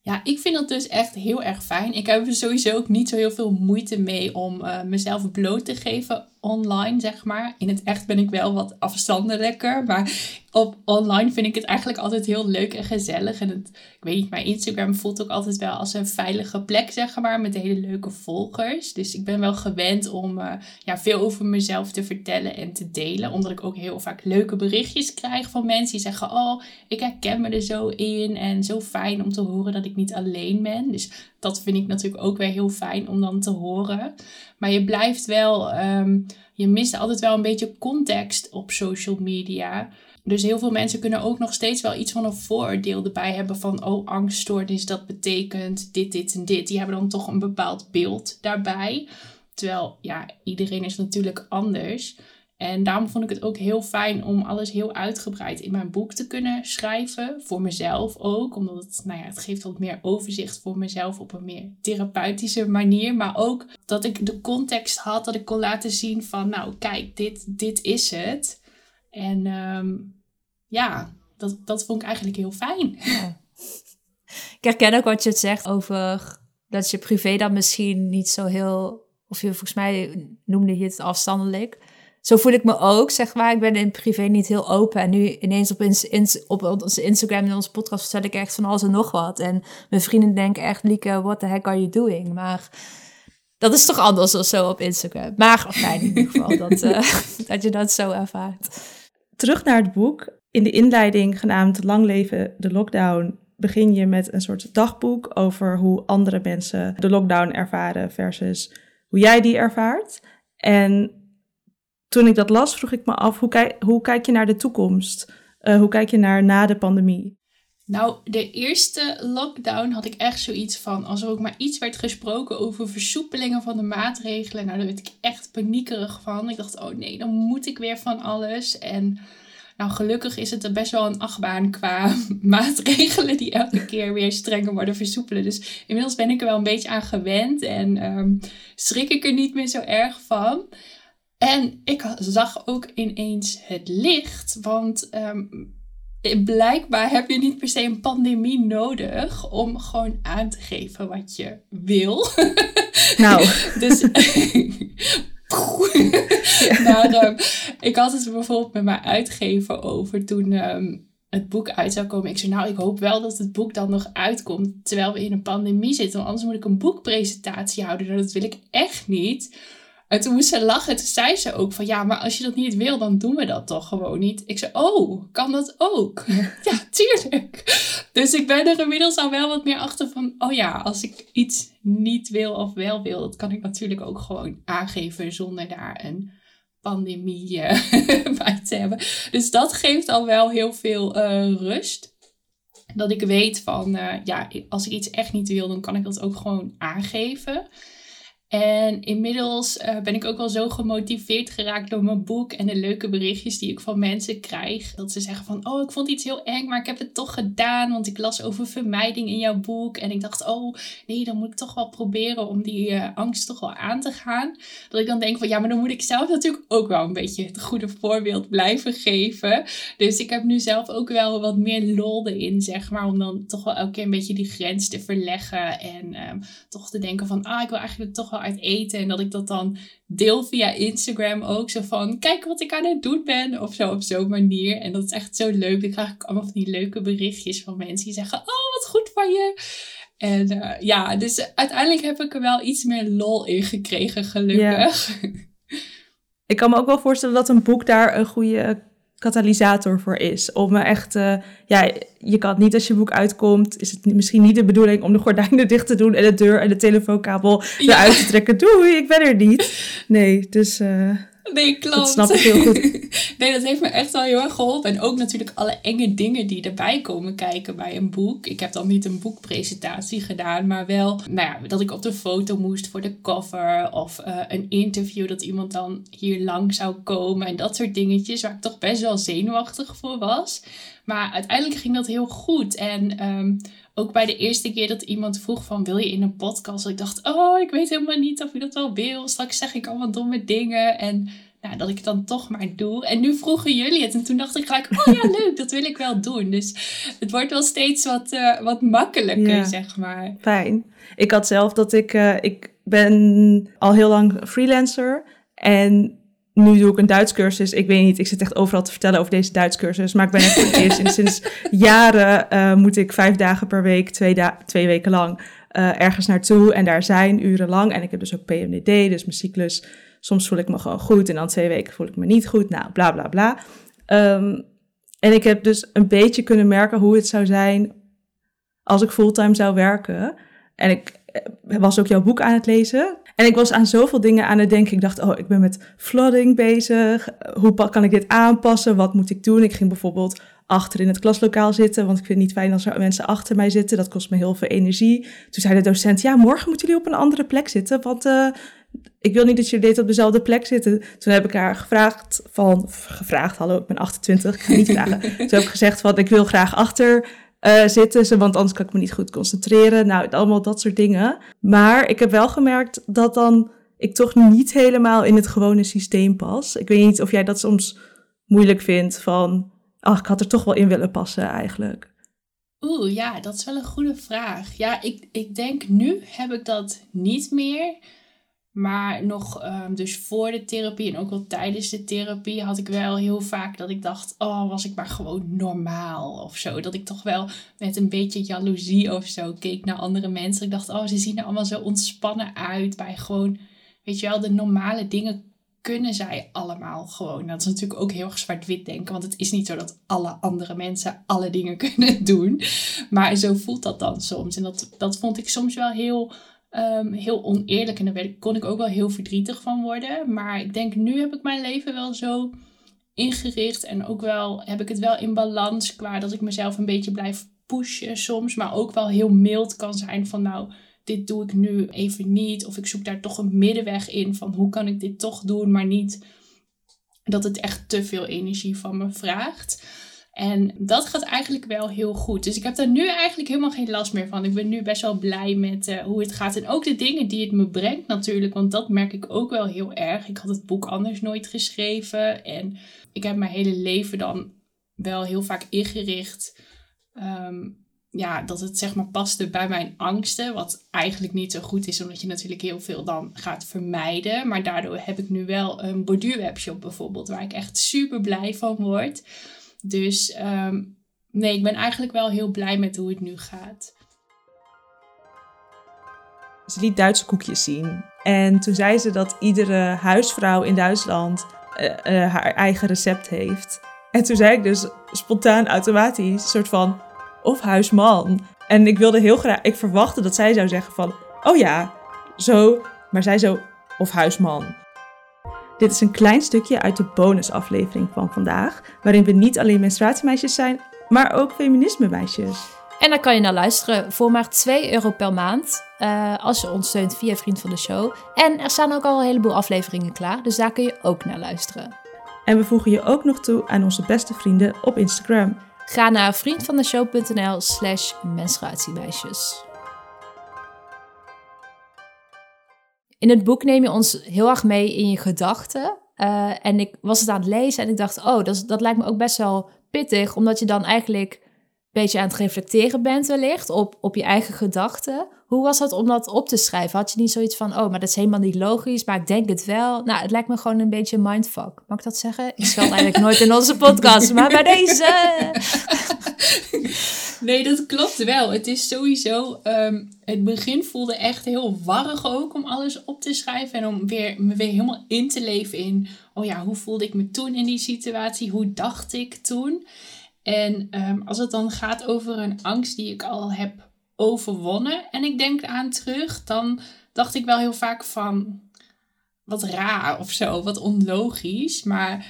Speaker 3: Ja, ik vind dat dus echt heel erg fijn. Ik heb er sowieso ook niet zo heel veel moeite mee om eh, mezelf bloot te geven online, zeg maar. In het echt ben ik wel wat afstandelijker, maar op online vind ik het eigenlijk altijd heel leuk en gezellig. En het, ik weet niet, mijn Instagram voelt ook altijd wel als een veilige plek, zeg maar, met hele leuke volgers. Dus ik ben wel gewend om eh, ja, veel over mezelf te vertellen en te delen, omdat ik ook heel vaak leuke berichtjes krijg van mensen die zeggen, oh, ik herken me er zo in en zo fijn om te horen dat ik niet alleen ben. Dus dat vind ik natuurlijk ook weer heel fijn om dan te horen. Maar je blijft wel, ehm, je mist altijd wel een beetje context op social media. Dus heel veel mensen kunnen ook nog steeds wel iets van een vooroordeel erbij hebben van, oh, angststoornis, dat betekent dit, dit en dit. Die hebben dan toch een bepaald beeld daarbij. Terwijl, ja, iedereen is natuurlijk anders. En daarom vond ik het ook heel fijn om alles heel uitgebreid in mijn boek te kunnen schrijven. Voor mezelf ook. Omdat het, nou ja, het geeft wat meer overzicht voor mezelf op een meer therapeutische manier. Maar ook dat ik de context had. Dat ik kon laten zien van, nou kijk, dit, dit is het. En ehm, ja, dat, dat vond ik eigenlijk heel fijn.
Speaker 2: Ik herken ook wat je het zegt over dat je privé dan misschien niet zo heel, of je volgens mij noemde je het afstandelijk. Zo voel ik me ook, zeg maar. Ik ben in privé niet heel open. En nu ineens op, op onze Instagram en onze podcast vertel ik echt van alles en nog wat. En mijn vrienden denken echt, Lieke, what the heck are you doing? Maar dat is toch anders dan zo op Instagram. Maar fijn in ieder geval dat, uh, dat je dat zo ervaart.
Speaker 1: Terug naar het boek. In de inleiding genaamd Lang leven de lockdown begin je met een soort dagboek over hoe andere mensen de lockdown ervaren versus hoe jij die ervaart. En toen ik dat las, vroeg ik me af, hoe kijk, je naar de toekomst? Uh, hoe kijk je naar na de pandemie?
Speaker 3: Nou, de eerste lockdown had ik echt zoiets van, als er ook maar iets werd gesproken over versoepelingen van de maatregelen, nou, daar werd ik echt paniekerig van. Ik dacht, oh nee, dan moet ik weer van alles. En nou, gelukkig is het er best wel een achtbaan qua maatregelen die elke keer weer strenger worden versoepelen. Dus inmiddels ben ik er wel een beetje aan gewend en um, schrik ik er niet meer zo erg van. En ik zag ook ineens het licht, want um, blijkbaar heb je niet per se een pandemie nodig om gewoon aan te geven wat je wil.
Speaker 1: Nou.
Speaker 3: dus. maar um, ik had het bijvoorbeeld met mijn uitgever over toen um, het boek uit zou komen. Ik zei, nou, ik hoop wel dat het boek dan nog uitkomt terwijl we in een pandemie zitten. Want anders moet ik een boekpresentatie houden. Nou, dat wil ik echt niet. En toen moest ze lachen. Toen zei ze ook van ja, maar als je dat niet wil, dan doen we dat toch gewoon niet. Ik zei, oh, kan dat ook? ja, tuurlijk. Dus ik ben er inmiddels al wel wat meer achter van, oh ja, als ik iets niet wil of wel wil, dat kan ik natuurlijk ook gewoon aangeven zonder daar een pandemie uh, bij te hebben. Dus dat geeft al wel heel veel uh, rust. Dat ik weet van, uh, ja, als ik iets echt niet wil, dan kan ik dat ook gewoon aangeven. En inmiddels uh, ben ik ook wel zo gemotiveerd geraakt door mijn boek en de leuke berichtjes die ik van mensen krijg. Dat ze zeggen van, oh, ik vond iets heel eng, maar ik heb het toch gedaan, want ik las over vermijding in jouw boek. En ik dacht, oh, nee, dan moet ik toch wel proberen om die uh, angst toch wel aan te gaan. Dat ik dan denk van, ja, maar dan moet ik zelf natuurlijk ook wel een beetje het goede voorbeeld blijven geven. Dus ik heb nu zelf ook wel wat meer lol erin, zeg maar, om dan toch wel elke keer een beetje die grens te verleggen. En um, toch te denken van, ah, ik wil eigenlijk toch wel uit eten. En dat ik dat dan deel via Instagram ook. Zo van, kijk wat ik aan het doen ben. Of zo op zo'n manier. En dat is echt zo leuk. Dan krijg ik allemaal van die leuke berichtjes van mensen die zeggen, oh wat goed van je. En uh, ja, dus uiteindelijk heb ik er wel iets meer lol in gekregen, gelukkig.
Speaker 1: Ik kan me ook wel voorstellen dat een boek daar een goede katalysator voor is. Om me echt, uh, ja, je kan niet als je boek uitkomt, is het misschien niet de bedoeling om de gordijnen dicht te doen en de deur en de telefoonkabel ja. eruit te trekken. Doei, ik ben er niet. Nee, dus... Uh,
Speaker 3: Nee, klopt.
Speaker 1: Dat snap ik heel goed.
Speaker 3: nee, dat heeft me echt wel heel erg geholpen. En ook natuurlijk alle enge dingen die erbij komen kijken bij een boek. Ik heb dan niet een boekpresentatie gedaan, maar wel nou ja, dat ik op de foto moest voor de cover. Of uh, een interview dat iemand dan hier lang zou komen. En dat soort dingetjes waar ik toch best wel zenuwachtig voor was. Maar uiteindelijk ging dat heel goed. En um, ook bij de eerste keer dat iemand vroeg van wil je in een podcast? Ik dacht, oh, ik weet helemaal niet of ik dat wel wil. Straks zeg ik allemaal domme dingen. En nou, dat ik het dan toch maar doe. En nu vroegen jullie het. En toen dacht ik gelijk, oh ja, leuk, dat wil ik wel doen. Dus het wordt wel steeds wat, uh, wat makkelijker, ja, zeg maar.
Speaker 1: Fijn. Ik had zelf dat ik, uh, ik ben al heel lang freelancer. En nu doe ik een Duits cursus. Ik weet niet, ik zit echt overal te vertellen over deze Duits cursus. Maar ik ben echt voor het eerst en sinds jaren uh, moet ik vijf dagen per week, twee, da twee weken lang, uh, ergens naartoe. En daar zijn uren lang. En ik heb dus ook PMDD, dus mijn cyclus. Soms voel ik me gewoon goed en dan twee weken voel ik me niet goed. Nou, bla bla bla. Um, en ik heb dus een beetje kunnen merken hoe het zou zijn als ik fulltime zou werken. En ik eh, was ook jouw boek aan het lezen. En ik was aan zoveel dingen aan het denken. Ik dacht, oh, ik ben met flooding bezig. Hoe kan ik dit aanpassen? Wat moet ik doen? Ik ging bijvoorbeeld achter in het klaslokaal zitten, want ik vind het niet fijn als er mensen achter mij zitten. Dat kost me heel veel energie. Toen zei de docent, ja, morgen moeten jullie op een andere plek zitten, want uh, ik wil niet dat jullie dit op dezelfde plek zitten. Toen heb ik haar gevraagd van, gevraagd, hallo, ik ben 28, ik ga niet vragen. Toen heb ik gezegd van, ik wil graag achter uh, zitten, want anders kan ik me niet goed concentreren. Nou, allemaal dat soort dingen. Maar ik heb wel gemerkt dat dan ik toch niet helemaal in het gewone systeem pas. Ik weet niet of jij dat soms moeilijk vindt van, ach, ik had er toch wel in willen passen eigenlijk?
Speaker 3: Oeh, ja, dat is wel een goede vraag. Ja, ik, ik denk nu heb ik dat niet meer. Maar nog, um, dus voor de therapie en ook wel tijdens de therapie had ik wel heel vaak dat ik dacht, oh, was ik maar gewoon normaal of zo. Dat ik toch wel met een beetje jaloezie of zo keek naar andere mensen. Ik dacht, oh, ze zien er allemaal zo ontspannen uit bij gewoon, weet je wel, de normale dingen kunnen zij allemaal gewoon. Dat is natuurlijk ook heel erg zwart-wit denken, want het is niet zo dat alle andere mensen alle dingen kunnen doen. Maar zo voelt dat dan soms. En dat, dat vond ik soms wel heel Um, heel oneerlijk. En daar kon ik ook wel heel verdrietig van worden. Maar ik denk, nu heb ik mijn leven wel zo ingericht. En ook wel heb ik het wel in balans qua dat ik mezelf een beetje blijf pushen soms. Maar ook wel heel mild kan zijn van nou, dit doe ik nu even niet. Of ik zoek daar toch een middenweg in van hoe kan ik dit toch doen, maar niet dat het echt te veel energie van me vraagt. En dat gaat eigenlijk wel heel goed. Dus ik heb daar nu eigenlijk helemaal geen last meer van. Ik ben nu best wel blij met uh, hoe het gaat. En ook de dingen die het me brengt natuurlijk. Want dat merk ik ook wel heel erg. Ik had het boek anders nooit geschreven. En ik heb mijn hele leven dan wel heel vaak ingericht. Um, ja, dat het zeg maar paste bij mijn angsten. Wat eigenlijk niet zo goed is, omdat je natuurlijk heel veel dan gaat vermijden. Maar daardoor heb ik nu wel een borduurwebshop bijvoorbeeld, waar ik echt super blij van word. Dus ehm, nee, ik ben eigenlijk wel heel blij met hoe het nu gaat.
Speaker 1: Ze liet Duitse koekjes zien. En toen zei ze dat iedere huisvrouw in Duitsland uh, uh, haar eigen recept heeft. En toen zei ik dus spontaan automatisch, een soort van, of huisman. En ik wilde heel graag, ik verwachtte dat zij zou zeggen van, oh ja, zo. Maar zij zo, of huisman. Dit is een klein stukje uit de bonusaflevering van vandaag, waarin we niet alleen menstruatiemeisjes zijn, maar ook feminisme-meisjes.
Speaker 2: En daar kan je naar luisteren voor maar 2 euro per maand. Uh, als je ons steunt via Vriend van de Show. En er staan ook al een heleboel afleveringen klaar, dus daar kun je ook naar luisteren.
Speaker 1: En we voegen je ook nog toe aan onze beste vrienden op Instagram.
Speaker 2: Ga naar vriendvandeshow.nl slash menstruatiemeisjes. In het boek neem je ons heel erg mee in je gedachten. Uh, en ik was het aan het lezen en ik dacht, oh, dat, dat lijkt me ook best wel pittig, omdat je dan eigenlijk een beetje aan het reflecteren bent wellicht op, op je eigen gedachten. Hoe was dat om dat op te schrijven? Had je niet zoiets van, oh, maar dat is helemaal niet logisch, maar ik denk het wel. Nou, het lijkt me gewoon een beetje mindfuck. Mag ik dat zeggen? Ik scheld eigenlijk nooit in onze podcast, maar bij deze...
Speaker 3: Nee, dat klopt wel. Het is sowieso. Um, het begin voelde echt heel warrig ook om alles op te schrijven. En om weer, me weer helemaal in te leven in. Oh ja, hoe voelde ik me toen in die situatie? Hoe dacht ik toen? En um, als het dan gaat over een angst die ik al heb overwonnen. En ik denk aan terug. Dan dacht ik wel heel vaak van. Wat raar of zo. Wat onlogisch. Maar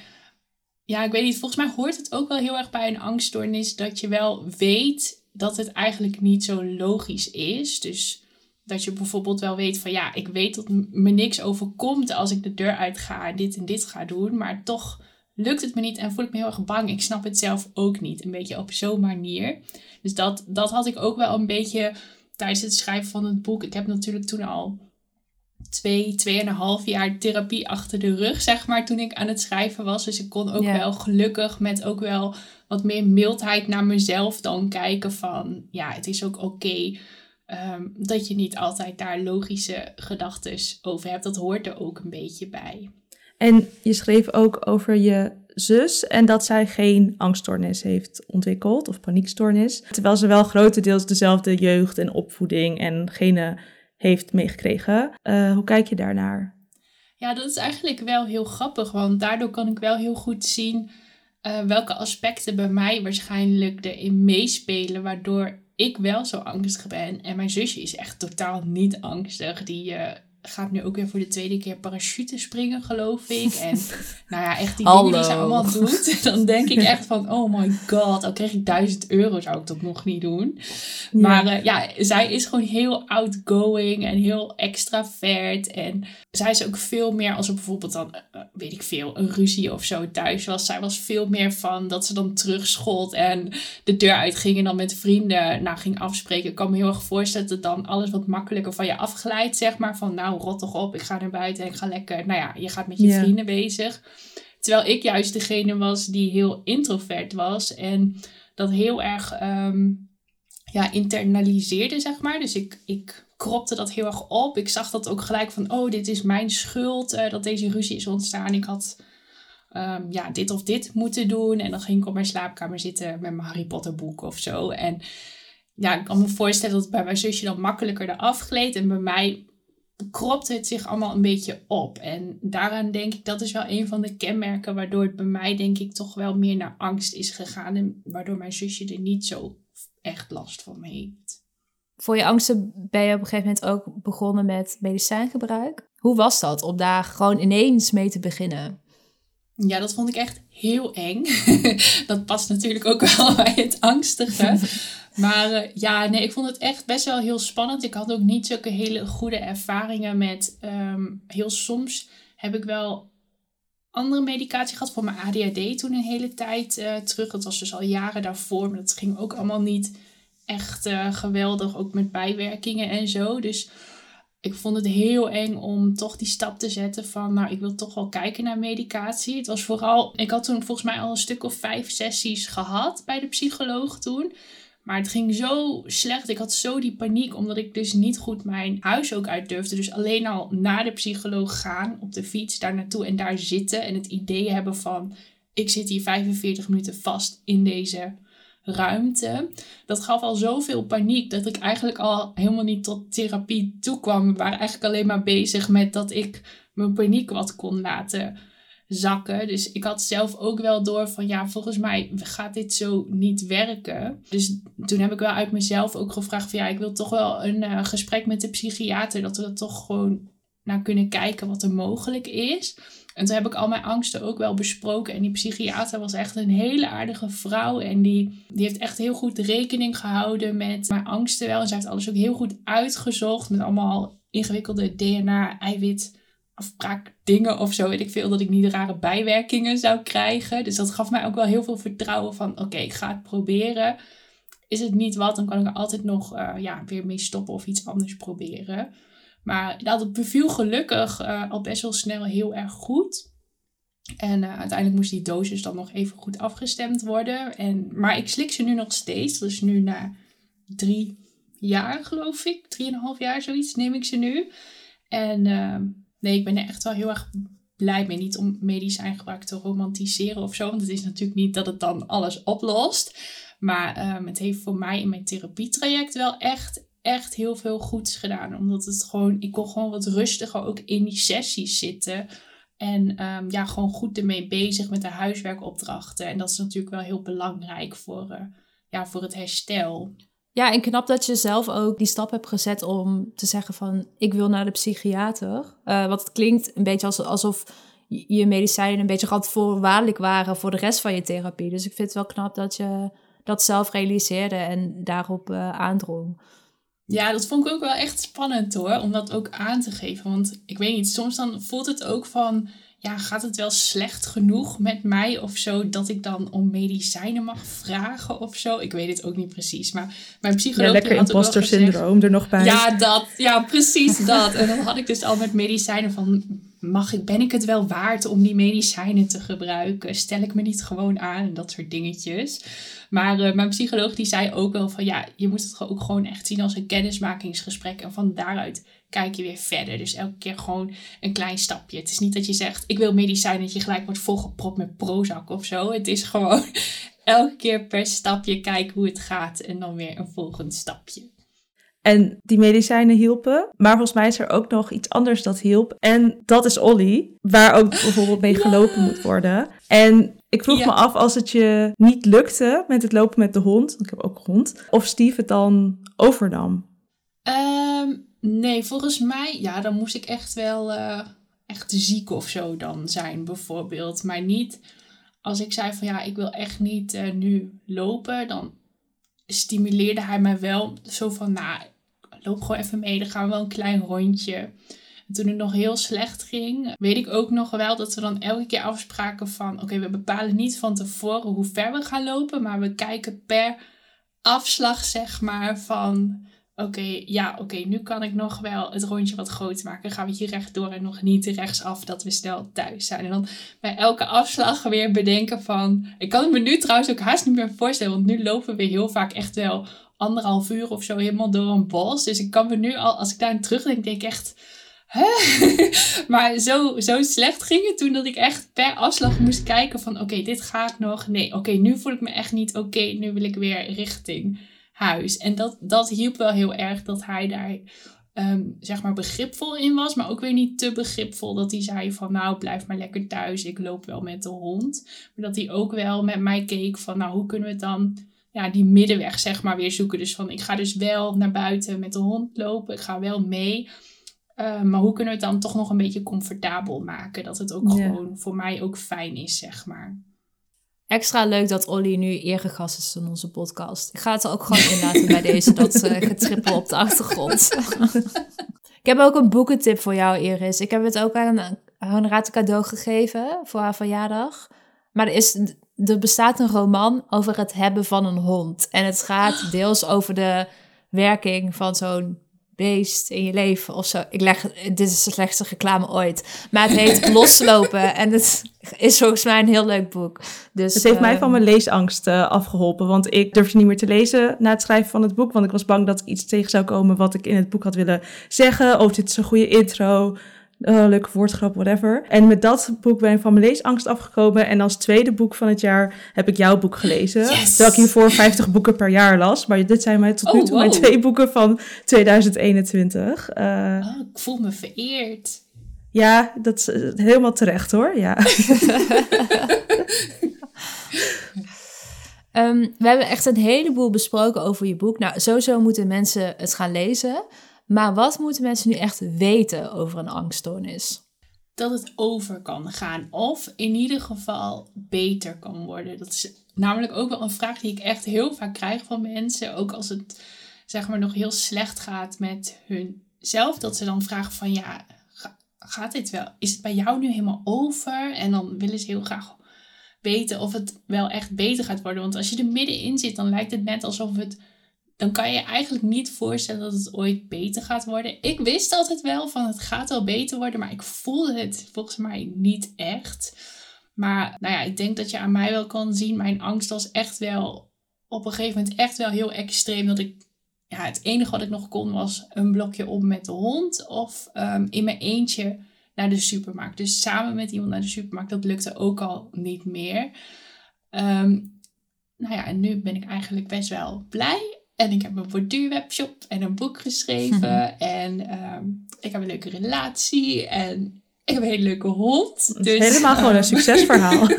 Speaker 3: ja, ik weet niet, volgens mij hoort het ook wel heel erg bij een angststoornis dat je wel weet dat het eigenlijk niet zo logisch is. Dus dat je bijvoorbeeld wel weet van ja, ik weet dat me niks overkomt als ik de deur uit ga en dit en dit ga doen, maar toch lukt het me niet en voel ik me heel erg bang. Ik snap het zelf ook niet, een beetje op zo'n manier. Dus dat, dat had ik ook wel een beetje tijdens het schrijven van het boek. Ik heb natuurlijk toen al twee, tweeënhalf jaar therapie achter de rug, zeg maar, toen ik aan het schrijven was. Dus ik kon ook wel gelukkig met ook wel wat meer mildheid naar mezelf dan kijken van, ja, het is ook oké ehm, dat je niet altijd daar logische gedachten over hebt. Dat hoort er ook een beetje bij.
Speaker 1: En je schreef ook over je zus en dat zij geen angststoornis heeft ontwikkeld of paniekstoornis. Terwijl ze wel grotendeels dezelfde jeugd en opvoeding en gene heeft meegekregen. Uh, hoe kijk je daarnaar?
Speaker 3: Ja, dat is eigenlijk wel heel grappig, want daardoor kan ik wel heel goed zien uh, welke aspecten bij mij waarschijnlijk erin meespelen, waardoor ik wel zo angstig ben. En mijn zusje is echt totaal niet angstig. Die uh, gaat nu ook weer voor de tweede keer parachute springen, geloof ik. En nou ja, echt die dingen die ze allemaal doet. Dan denk ik echt van, oh my god, al kreeg ik duizend euro, zou ik dat nog niet doen. Maar uh, ja, zij is gewoon heel outgoing en heel extravert. En zij is ook veel meer, als er bijvoorbeeld dan, uh, weet ik veel, een ruzie of zo thuis was. Zij was veel meer van dat ze dan terugschold en de deur uitging en dan met vrienden nou, ging afspreken. Ik kan me heel erg voorstellen dat dan alles wat makkelijker van je afglijdt, zeg maar. Van nou, rot toch op, ik ga naar buiten en ik ga lekker, nou ja, je gaat met je vrienden bezig. Terwijl ik juist degene was die heel introvert was en dat heel erg ehm, ja, internaliseerde, zeg maar. Dus ik, ik kropte dat heel erg op. Ik zag dat ook gelijk van, oh, dit is mijn schuld uh, dat deze ruzie is ontstaan. Ik had um, ja, dit of dit moeten doen. En dan ging ik op mijn slaapkamer zitten met mijn Harry Potter boek of zo. En ja, ik kan me voorstellen dat het bij mijn zusje dan makkelijker eraf gleed. En bij mij kropte het zich allemaal een beetje op. En daaraan denk ik, dat is wel een van de kenmerken waardoor het bij mij denk ik toch wel meer naar angst is gegaan. En waardoor mijn zusje er niet zo echt last van heeft.
Speaker 2: Voor je angsten ben je op een gegeven moment ook begonnen met medicijngebruik. Hoe was dat om daar gewoon ineens mee te beginnen?
Speaker 3: Ja, dat vond ik echt heel eng. dat past natuurlijk ook wel bij het angstige. Maar uh, ja, nee, ik vond het echt best wel heel spannend. Ik had ook niet zulke hele goede ervaringen met. Um, heel soms heb ik wel andere medicatie gehad voor mijn ADHD toen een hele tijd uh, terug. Dat was dus al jaren daarvoor, maar dat ging ook allemaal niet echt uh, geweldig, ook met bijwerkingen en zo. Dus ik vond het heel eng om toch die stap te zetten van, nou, ik wil toch wel kijken naar medicatie. Het was vooral, ik had toen volgens mij al een stuk of vijf sessies gehad bij de psycholoog toen. Maar het ging zo slecht. Ik had zo die paniek, omdat ik dus niet goed mijn huis ook uit durfde. Dus alleen al naar de psycholoog gaan, op de fiets daar naartoe en daar zitten. En het idee hebben van, ik zit hier 45 minuten vast in deze ruimte. Dat gaf al zoveel paniek dat ik eigenlijk al helemaal niet tot therapie toekwam. We waren eigenlijk alleen maar bezig met dat ik mijn paniek wat kon laten zakken. Dus ik had zelf ook wel door van ja, volgens mij gaat dit zo niet werken. Dus toen heb ik wel uit mezelf ook gevraagd van ja, ik wil toch wel een uh, gesprek met de psychiater. Dat we er toch gewoon naar kunnen kijken wat er mogelijk is. En toen heb ik al mijn angsten ook wel besproken. En die psychiater was echt een hele aardige vrouw. En die, die heeft echt heel goed rekening gehouden met mijn angsten wel. En ze heeft alles ook heel goed uitgezocht. Met allemaal ingewikkelde DNA-eiwit afbraakdingen of zo, weet ik veel, dat ik niet rare bijwerkingen zou krijgen. Dus dat gaf mij ook wel heel veel vertrouwen van, oké, ik ga het proberen. Is het niet wat, dan kan ik er altijd nog uh, ja, weer mee stoppen of iets anders proberen. Maar dat beviel gelukkig uh, al best wel snel heel erg goed. En uh, uiteindelijk moest die dosis dan nog even goed afgestemd worden. En, maar ik slik ze nu nog steeds. Dus nu na drie jaar, geloof ik. Drieënhalf jaar, zoiets, neem ik ze nu. En uh, nee, ik ben er echt wel heel erg blij mee. Niet om medicijngebruik te romantiseren of zo. Want het is natuurlijk niet dat het dan alles oplost. Maar het heeft voor mij in mijn therapietraject wel echt echt heel veel goeds gedaan. Omdat het gewoon, ik kon gewoon wat rustiger ook in die sessies zitten. En um, ja, gewoon goed ermee bezig met de huiswerkopdrachten. En dat is natuurlijk wel heel belangrijk voor, uh, ja, voor het herstel.
Speaker 2: Ja, en knap dat je zelf ook die stap hebt gezet om te zeggen van... ik wil naar de psychiater. Uh, want het klinkt een beetje alsof je medicijnen een beetje voorwaardelijk waren... voor de rest van je therapie. Dus ik vind het wel knap dat je dat zelf realiseerde en daarop uh, aandrong.
Speaker 3: Ja, dat vond ik ook wel echt spannend hoor, om dat ook aan te geven. Want ik weet niet, soms dan voelt het ook van, ja, gaat het wel slecht genoeg met mij of zo, dat ik dan om medicijnen mag vragen of zo? Ik weet het ook niet precies, maar mijn psycholoog... Ja,
Speaker 1: lekker imposter syndroom er nog bij.
Speaker 3: Ja, dat, ja, precies dat. En dan had ik dus al met medicijnen van, mag ik, ben ik het wel waard om die medicijnen te gebruiken? Stel ik me niet gewoon aan en dat soort dingetjes. Maar uh, mijn psycholoog die zei ook wel van ja, je moet het ook gewoon echt zien als een kennismakingsgesprek. En van daaruit kijk je weer verder. Dus elke keer gewoon een klein stapje. Het is niet dat je zegt, ik wil medicijn dat je gelijk wordt volgepropt met Prozac of zo. Het is gewoon elke keer per stapje kijken hoe het gaat en dan weer een volgend stapje.
Speaker 1: En die medicijnen hielpen. Maar volgens mij is er ook nog iets anders dat hielp. En dat is Olly, waar ook bijvoorbeeld mee gelopen moet worden. En ik vroeg me af als het je niet lukte met het lopen met de hond, ik heb ook een hond, of Steve het dan overnam.
Speaker 3: Um, nee, volgens mij, ja, dan moest ik echt wel uh, echt ziek of zo dan zijn, bijvoorbeeld. Maar niet als ik zei van ja, ik wil echt niet uh, nu lopen, dan stimuleerde hij mij wel zo van, nou, loop gewoon even mee, dan gaan we wel een klein rondje toen het nog heel slecht ging, weet ik ook nog wel dat we dan elke keer afspraken van: oké, we bepalen niet van tevoren hoe ver we gaan lopen, maar we kijken per afslag, zeg maar, van: oké, ja, oké, nu kan ik nog wel het rondje wat groter maken. Dan gaan we hier rechtdoor en nog niet rechtsaf, dat we snel thuis zijn. En dan bij elke afslag weer bedenken van... Ik kan het me nu trouwens ook haast niet meer voorstellen, want nu lopen we heel vaak echt wel anderhalf uur of zo helemaal door een bos. Dus ik kan me nu al, als ik daar aan terugdenk, denk ik echt... Hè? maar zo, zo slecht ging het toen dat ik echt per afslag moest kijken van... Oké, dit ga ik nog. Nee, oké, nu voel ik me echt niet oké. nu wil ik weer richting huis. En dat, dat hielp wel heel erg dat hij daar... ehm, zeg maar begripvol in was, maar ook weer niet te begripvol dat hij zei van nou blijf maar lekker thuis, ik loop wel met de hond. Maar dat hij ook wel met mij keek van nou hoe kunnen we het dan ja, die middenweg zeg maar weer zoeken. Dus van ik ga dus wel naar buiten met de hond lopen, ik ga wel mee. Uh, maar hoe kunnen we het dan toch nog een beetje comfortabel maken? Dat het ook
Speaker 1: Ja.
Speaker 3: gewoon voor mij ook fijn is, zeg maar.
Speaker 2: Extra leuk dat Olly nu eregast is in onze podcast. Ik ga het er ook gewoon in laten bij deze, dat eh, getrippel op de achtergrond. ik heb ook een boekentip voor jou, Iris. Ik heb het ook aan Honorate cadeau gegeven voor haar verjaardag. Maar er, is, er bestaat een roman over het hebben van een hond. En het gaat deels over de werking van zo'n beest in je leven of zo. Ik leg, dit is de slechtste reclame ooit. Maar het heet Loslopen. En het is volgens mij een heel leuk boek. Dus,
Speaker 1: Het heeft mij
Speaker 2: ehm,
Speaker 1: van mijn leesangst eh, afgeholpen. Want ik durfde niet meer te lezen na het schrijven van het boek. Want ik was bang dat ik iets tegen zou komen wat ik in het boek had willen zeggen. Of dit is een goede intro. Eh, leuke woordgrap, whatever. En met dat boek ben ik van mijn leesangst afgekomen. En als tweede boek van het jaar heb ik jouw boek gelezen.
Speaker 3: Yes!
Speaker 1: Terwijl ik hiervoor 50 boeken per jaar las. Maar dit zijn mij tot
Speaker 3: Oh,
Speaker 1: nu toe mijn twee boeken van 2021. Eh,
Speaker 3: Oh, ik voel me vereerd.
Speaker 1: ja, dat is eh, helemaal terecht hoor. Ja.
Speaker 2: Ehm, we hebben echt een heleboel besproken over je boek. Nou, sowieso moeten mensen het gaan lezen. Maar wat moeten mensen nu echt weten over een angststoornis?
Speaker 3: dat het over kan gaan. Of in ieder geval beter kan worden. Dat is namelijk ook wel een vraag die ik echt heel vaak krijg van mensen. Ook als het zeg maar nog heel slecht gaat met hun zelf. Dat ze dan vragen van ja, ga- gaat dit wel? Is het bij jou nu helemaal over? En dan willen ze heel graag weten of het wel echt beter gaat worden. Want als je er middenin zit, dan lijkt het net alsof het dan kan je eigenlijk niet voorstellen dat het ooit beter gaat worden. Ik wist altijd wel van het gaat wel beter worden, maar ik voelde het volgens mij niet echt. Maar nou ja, ik denk dat je aan mij wel kan zien, mijn angst was echt wel op een gegeven moment echt wel heel extreem. Dat ik, ja, het enige wat ik nog kon was een blokje op met de hond of ehm, in mijn eentje naar de supermarkt. Dus samen met iemand naar de supermarkt, dat lukte ook al niet meer. Ehm, nou ja, en nu ben ik eigenlijk best wel blij. En ik heb een borduurwebshop en een boek geschreven. en ehm, ik heb een leuke relatie. En ik heb een hele leuke hond.
Speaker 1: Het
Speaker 3: Dus,
Speaker 1: is helemaal gewoon een succesverhaal.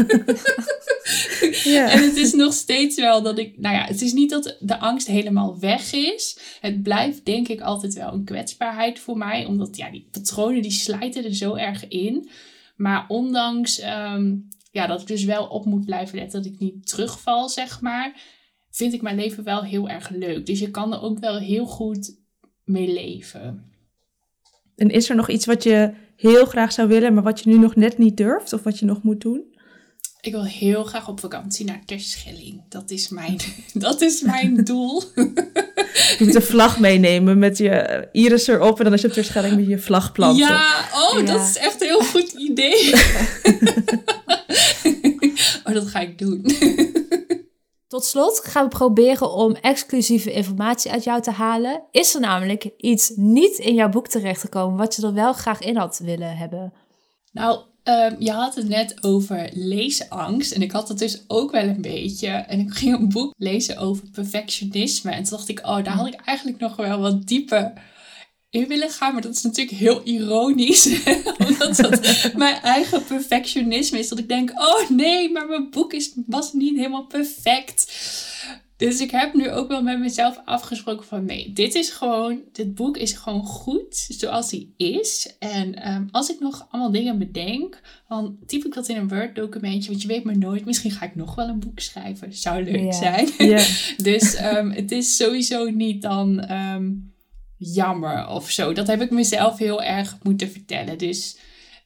Speaker 3: En het is nog steeds wel dat ik, nou ja, het is niet dat de angst helemaal weg is. Het blijft denk ik altijd wel een kwetsbaarheid voor mij. Omdat ja, die patronen die slijten er zo erg in. Maar ondanks ehm, ja, dat ik dus wel op moet blijven letten dat ik niet terugval, zeg maar. Vind ik mijn leven wel heel erg leuk. Dus je kan er ook wel heel goed mee leven.
Speaker 1: En is er nog iets wat je heel graag zou willen, maar wat je nu nog net niet durft? Of wat je nog moet doen?
Speaker 3: Ik wil heel graag op vakantie naar Terschelling. Dat is mijn, dat is mijn doel.
Speaker 1: Je moet een vlag meenemen met je eh, iris erop. En dan als je op Terschelling met je vlag planten.
Speaker 3: Ja, oh,
Speaker 2: Ja.
Speaker 3: dat is echt een heel goed idee. oh, dat ga ik doen.
Speaker 2: Tot slot gaan we proberen om exclusieve informatie uit jou te halen. Is er namelijk iets niet in jouw boek terechtgekomen wat je er wel graag in had willen hebben?
Speaker 3: Nou, ehm, je had het net over leesangst. En ik had het dus ook wel een beetje. En ik ging een boek lezen over perfectionisme. En toen dacht ik, oh, daar had ik eigenlijk nog wel wat dieper in willen gaan. Maar dat is natuurlijk heel ironisch. Omdat dat mijn eigen perfectionisme is. Dat ik denk, oh nee, maar mijn boek is, was niet helemaal perfect. Dus ik heb nu ook wel met mezelf afgesproken van nee, dit is gewoon, dit boek is gewoon goed zoals hij is. En ehm, als ik nog allemaal dingen bedenk, dan typ ik dat in een Word documentje. Want je weet maar nooit, misschien ga ik nog wel een boek schrijven. Zou leuk zijn. Dus ehm, het is sowieso niet dan ehm, jammer of zo. Dat heb ik mezelf heel erg moeten vertellen. Dus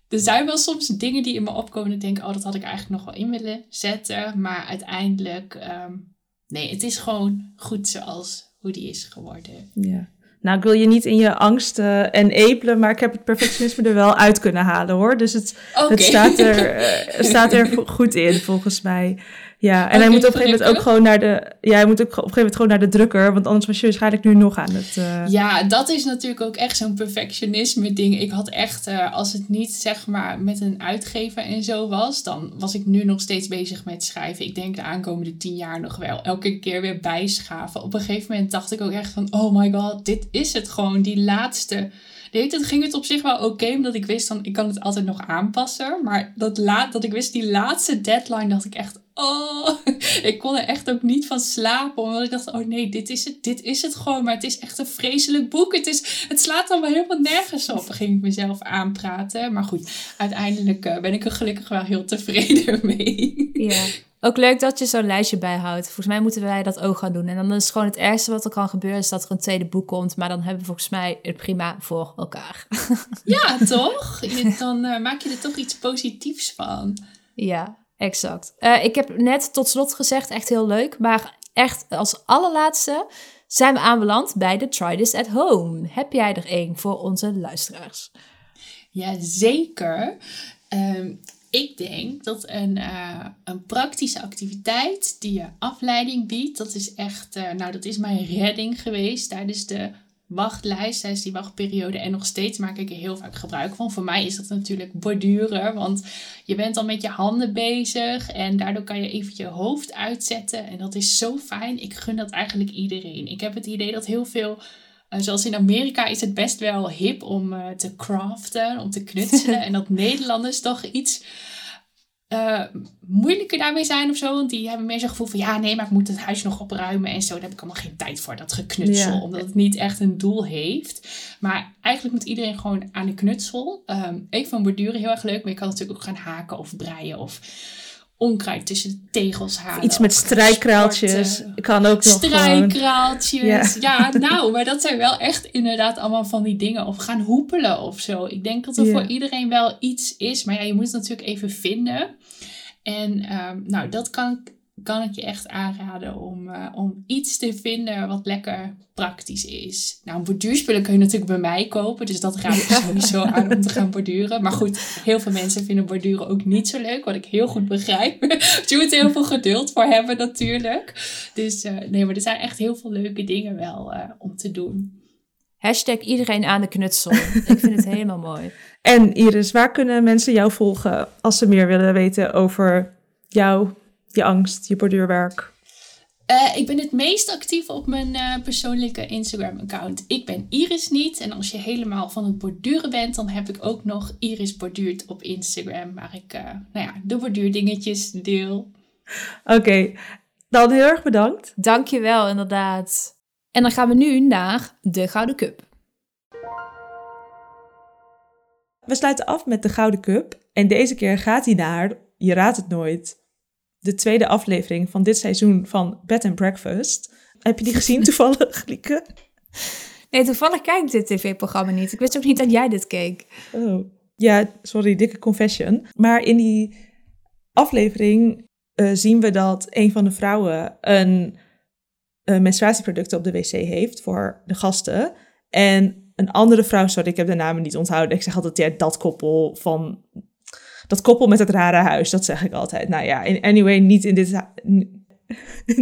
Speaker 3: er zijn wel soms dingen die in me opkomen. En denk, oh, dat had ik eigenlijk nog wel in willen zetten. Maar uiteindelijk, ehm, nee, het is gewoon goed zoals hoe die is geworden.
Speaker 1: Ja. Nou, ik wil je niet in je angsten en epelen, maar ik heb het perfectionisme er wel uit kunnen halen hoor. Dus het, het staat, er, eh, staat er goed in, volgens mij. Ja, en hij moet op een gegeven moment ook gewoon naar de. Ja, hij moet ook op een gegeven moment gewoon naar de drukker. Want anders was je waarschijnlijk nu nog aan het. Uh...
Speaker 3: Ja, dat is natuurlijk ook echt zo'n perfectionisme ding. Ik had echt, uh, als het niet zeg maar met een uitgever en zo was, dan was ik nu nog steeds bezig met schrijven. Ik denk de aankomende tien jaar nog wel. Elke keer weer bijschaven. Op een gegeven moment dacht ik ook echt van: oh my god, dit is het gewoon. Die laatste Nee, dat ging het op zich wel oké, omdat ik wist dan, ik kan het altijd nog aanpassen. Maar dat, laat, dat ik wist, die laatste deadline, dacht ik echt, oh, ik kon er echt ook niet van slapen. Omdat ik dacht, oh nee, dit is het, dit is het gewoon. Maar het is echt een vreselijk boek. Het, is, het slaat allemaal helemaal nergens op. Dan ging ik mezelf aanpraten. Maar goed, uiteindelijk uh, ben ik er gelukkig wel heel tevreden mee.
Speaker 2: Ja. Ook leuk dat je zo'n lijstje bijhoudt. Volgens mij moeten wij dat ook gaan doen. En dan is gewoon het ergste wat er kan gebeuren, is dat er een tweede boek komt. Maar dan hebben we volgens mij het prima voor elkaar.
Speaker 3: Ja, toch? Dan uh, maak je er toch iets positiefs van.
Speaker 2: Ja, exact. Uh, ik heb net tot slot gezegd, echt heel leuk. Maar echt als allerlaatste zijn we aanbeland bij de Try This at Home. Heb jij er één voor onze luisteraars?
Speaker 3: Ja, zeker. Um, ik denk dat een, uh, een praktische activiteit die je afleiding biedt, dat is echt, uh, nou dat is mijn redding geweest tijdens de wachtlijst, tijdens die wachtperiode. En nog steeds maak ik er heel vaak gebruik van. Voor mij is dat natuurlijk borduren, want je bent dan met je handen bezig en daardoor kan je even je hoofd uitzetten. En dat is zo fijn. Ik gun dat eigenlijk iedereen. Ik heb het idee dat heel veel uh, zoals in Amerika is het best wel hip om uh, te craften, om te knutselen. en dat Nederlanders toch iets uh, moeilijker daarmee zijn of zo. Want die hebben meer zo'n gevoel van ja, nee, maar ik moet het huis nog opruimen en zo. Daar heb ik allemaal geen tijd voor, dat geknutsel. Omdat het niet echt een doel heeft. Maar eigenlijk moet iedereen gewoon aan de knutsel. Um, ik vond borduren heel erg leuk, maar je kan natuurlijk ook gaan haken of breien of onkruid tussen de tegels halen.
Speaker 1: Iets met strijkkraaltjes. Ik kan ook nog
Speaker 3: Strijkkraaltjes. Ja. nou, maar dat zijn wel echt inderdaad allemaal van die dingen. Of gaan hoepelen of zo. Ik denk dat er voor iedereen wel iets is. Maar ja, je moet het natuurlijk even vinden. En um, nou, dat kan kan ik je echt aanraden om, uh, om iets te vinden wat lekker praktisch is. Nou, borduurspullen kun je natuurlijk bij mij kopen, dus dat raad ik sowieso aan om te gaan borduren. Maar goed, heel veel mensen vinden borduren ook niet zo leuk, wat ik heel goed begrijp. je moet heel veel geduld voor hebben natuurlijk. Dus uh, nee, maar er zijn echt heel veel leuke dingen wel uh, om te doen.
Speaker 2: Hashtag iedereen aan de knutsel. ik vind het helemaal mooi.
Speaker 1: En Iris, waar kunnen mensen jou volgen als ze meer willen weten over jou, je angst, je borduurwerk?
Speaker 3: Uh, ik ben het meest actief op mijn uh, persoonlijke Instagram-account. Ik ben Iris niet. En als je helemaal van het borduren bent, dan heb ik ook nog Iris Borduurt op Instagram. Waar ik uh, nou ja, de borduurdingetjes deel.
Speaker 1: Oké, okay. dan heel erg bedankt.
Speaker 2: Dankjewel, inderdaad. En dan gaan we nu naar de Gouden Cup.
Speaker 1: We sluiten af met de Gouden Cup. En deze keer gaat hij naar, je raadt het nooit, de tweede aflevering van dit seizoen van Bed and Breakfast. Heb je die gezien toevallig, Lieke?
Speaker 2: Nee, toevallig kijk ik dit tv-programma niet. Ik wist ook niet dat jij dit keek.
Speaker 1: Oh, ja, sorry, dikke confession. Maar in die aflevering uh, zien we dat een van de vrouwen een, een menstruatieproduct op de wc heeft voor de gasten. En een andere vrouw, sorry, ik heb de namen niet onthouden. Ik zeg altijd, ja, dat koppel van dat koppel met het rare huis, dat zeg ik altijd. Nou ja, in, anyway, niet in dit,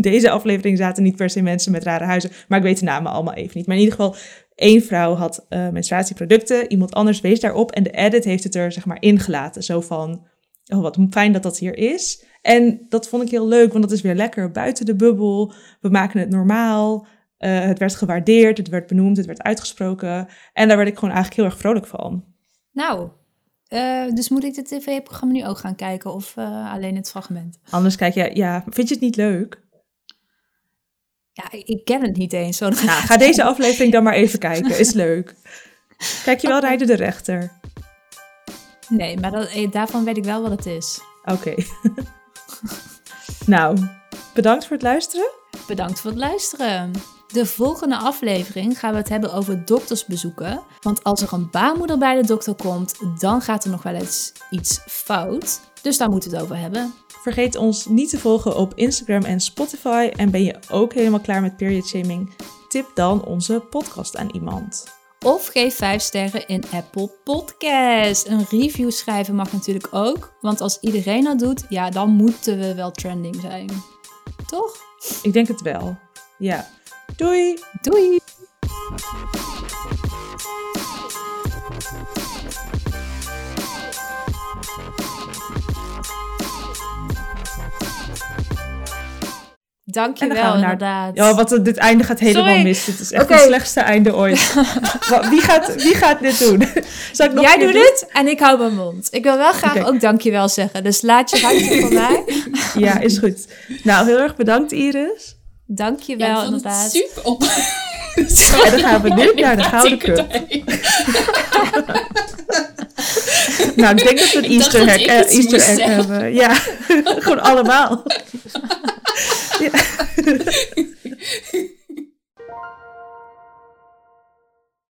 Speaker 1: deze aflevering zaten niet per se mensen met rare huizen, maar ik weet de namen allemaal even niet. Maar in ieder geval, één vrouw had uh, menstruatieproducten, iemand anders wees daarop en de edit heeft het er zeg maar ingelaten. Zo van, oh wat fijn dat dat hier is. En dat vond ik heel leuk, want dat is weer lekker buiten de bubbel. We maken het normaal. Uh, het werd gewaardeerd, het werd benoemd, het werd uitgesproken. En daar werd ik gewoon eigenlijk heel erg vrolijk van.
Speaker 2: Nou, uh, dus moet ik het tv-programma nu ook gaan kijken of uh, alleen het fragment?
Speaker 1: Anders kijk je, ja, vind je het niet leuk?
Speaker 2: Ja, ik ken het niet eens. Zo
Speaker 1: nou, ga deze aflevering dan maar even kijken, is leuk. Kijk je wel okay. Rijden de Rechter?
Speaker 2: Nee, maar dat, eh, daarvan weet ik wel wat het is.
Speaker 1: Oké. Okay. nou, bedankt voor het luisteren.
Speaker 2: Bedankt voor het luisteren. De volgende aflevering gaan we het hebben over doktersbezoeken. Want als er een baarmoeder bij de dokter komt, dan gaat er nog wel eens iets fout. Dus daar moeten we het over hebben.
Speaker 1: Vergeet ons niet te volgen op Instagram en Spotify. En ben je ook helemaal klaar met period shaming? tip dan onze podcast aan iemand.
Speaker 2: Of geef 5 sterren in Apple Podcast. Een review schrijven mag natuurlijk ook. Want als iedereen dat doet, ja, dan moeten we wel trending zijn. Toch?
Speaker 1: Ik denk het wel. Ja. Doei!
Speaker 2: Doei! Dankjewel, inderdaad.
Speaker 1: Ja, wat dit einde gaat helemaal
Speaker 2: Sorry.
Speaker 1: mis. Dit is echt het slechtste einde ooit. Wie, gaat, wie gaat dit doen? Zal ik nog
Speaker 2: Jij doet het en ik hou mijn mond. Ik wil wel graag ook dankjewel zeggen. Dus laat je ruimte voor mij.
Speaker 1: Ja, is goed. Nou, heel erg bedankt Iris.
Speaker 2: Dankjewel,
Speaker 3: Ja,
Speaker 2: inderdaad.
Speaker 3: het super op.
Speaker 1: En dan gaan we nu naar de Gouden Cup. Nou, ik denk dat we een
Speaker 3: Ik
Speaker 1: Easter egg, eh, Easter egg hebben. Ja, gewoon allemaal. Ja.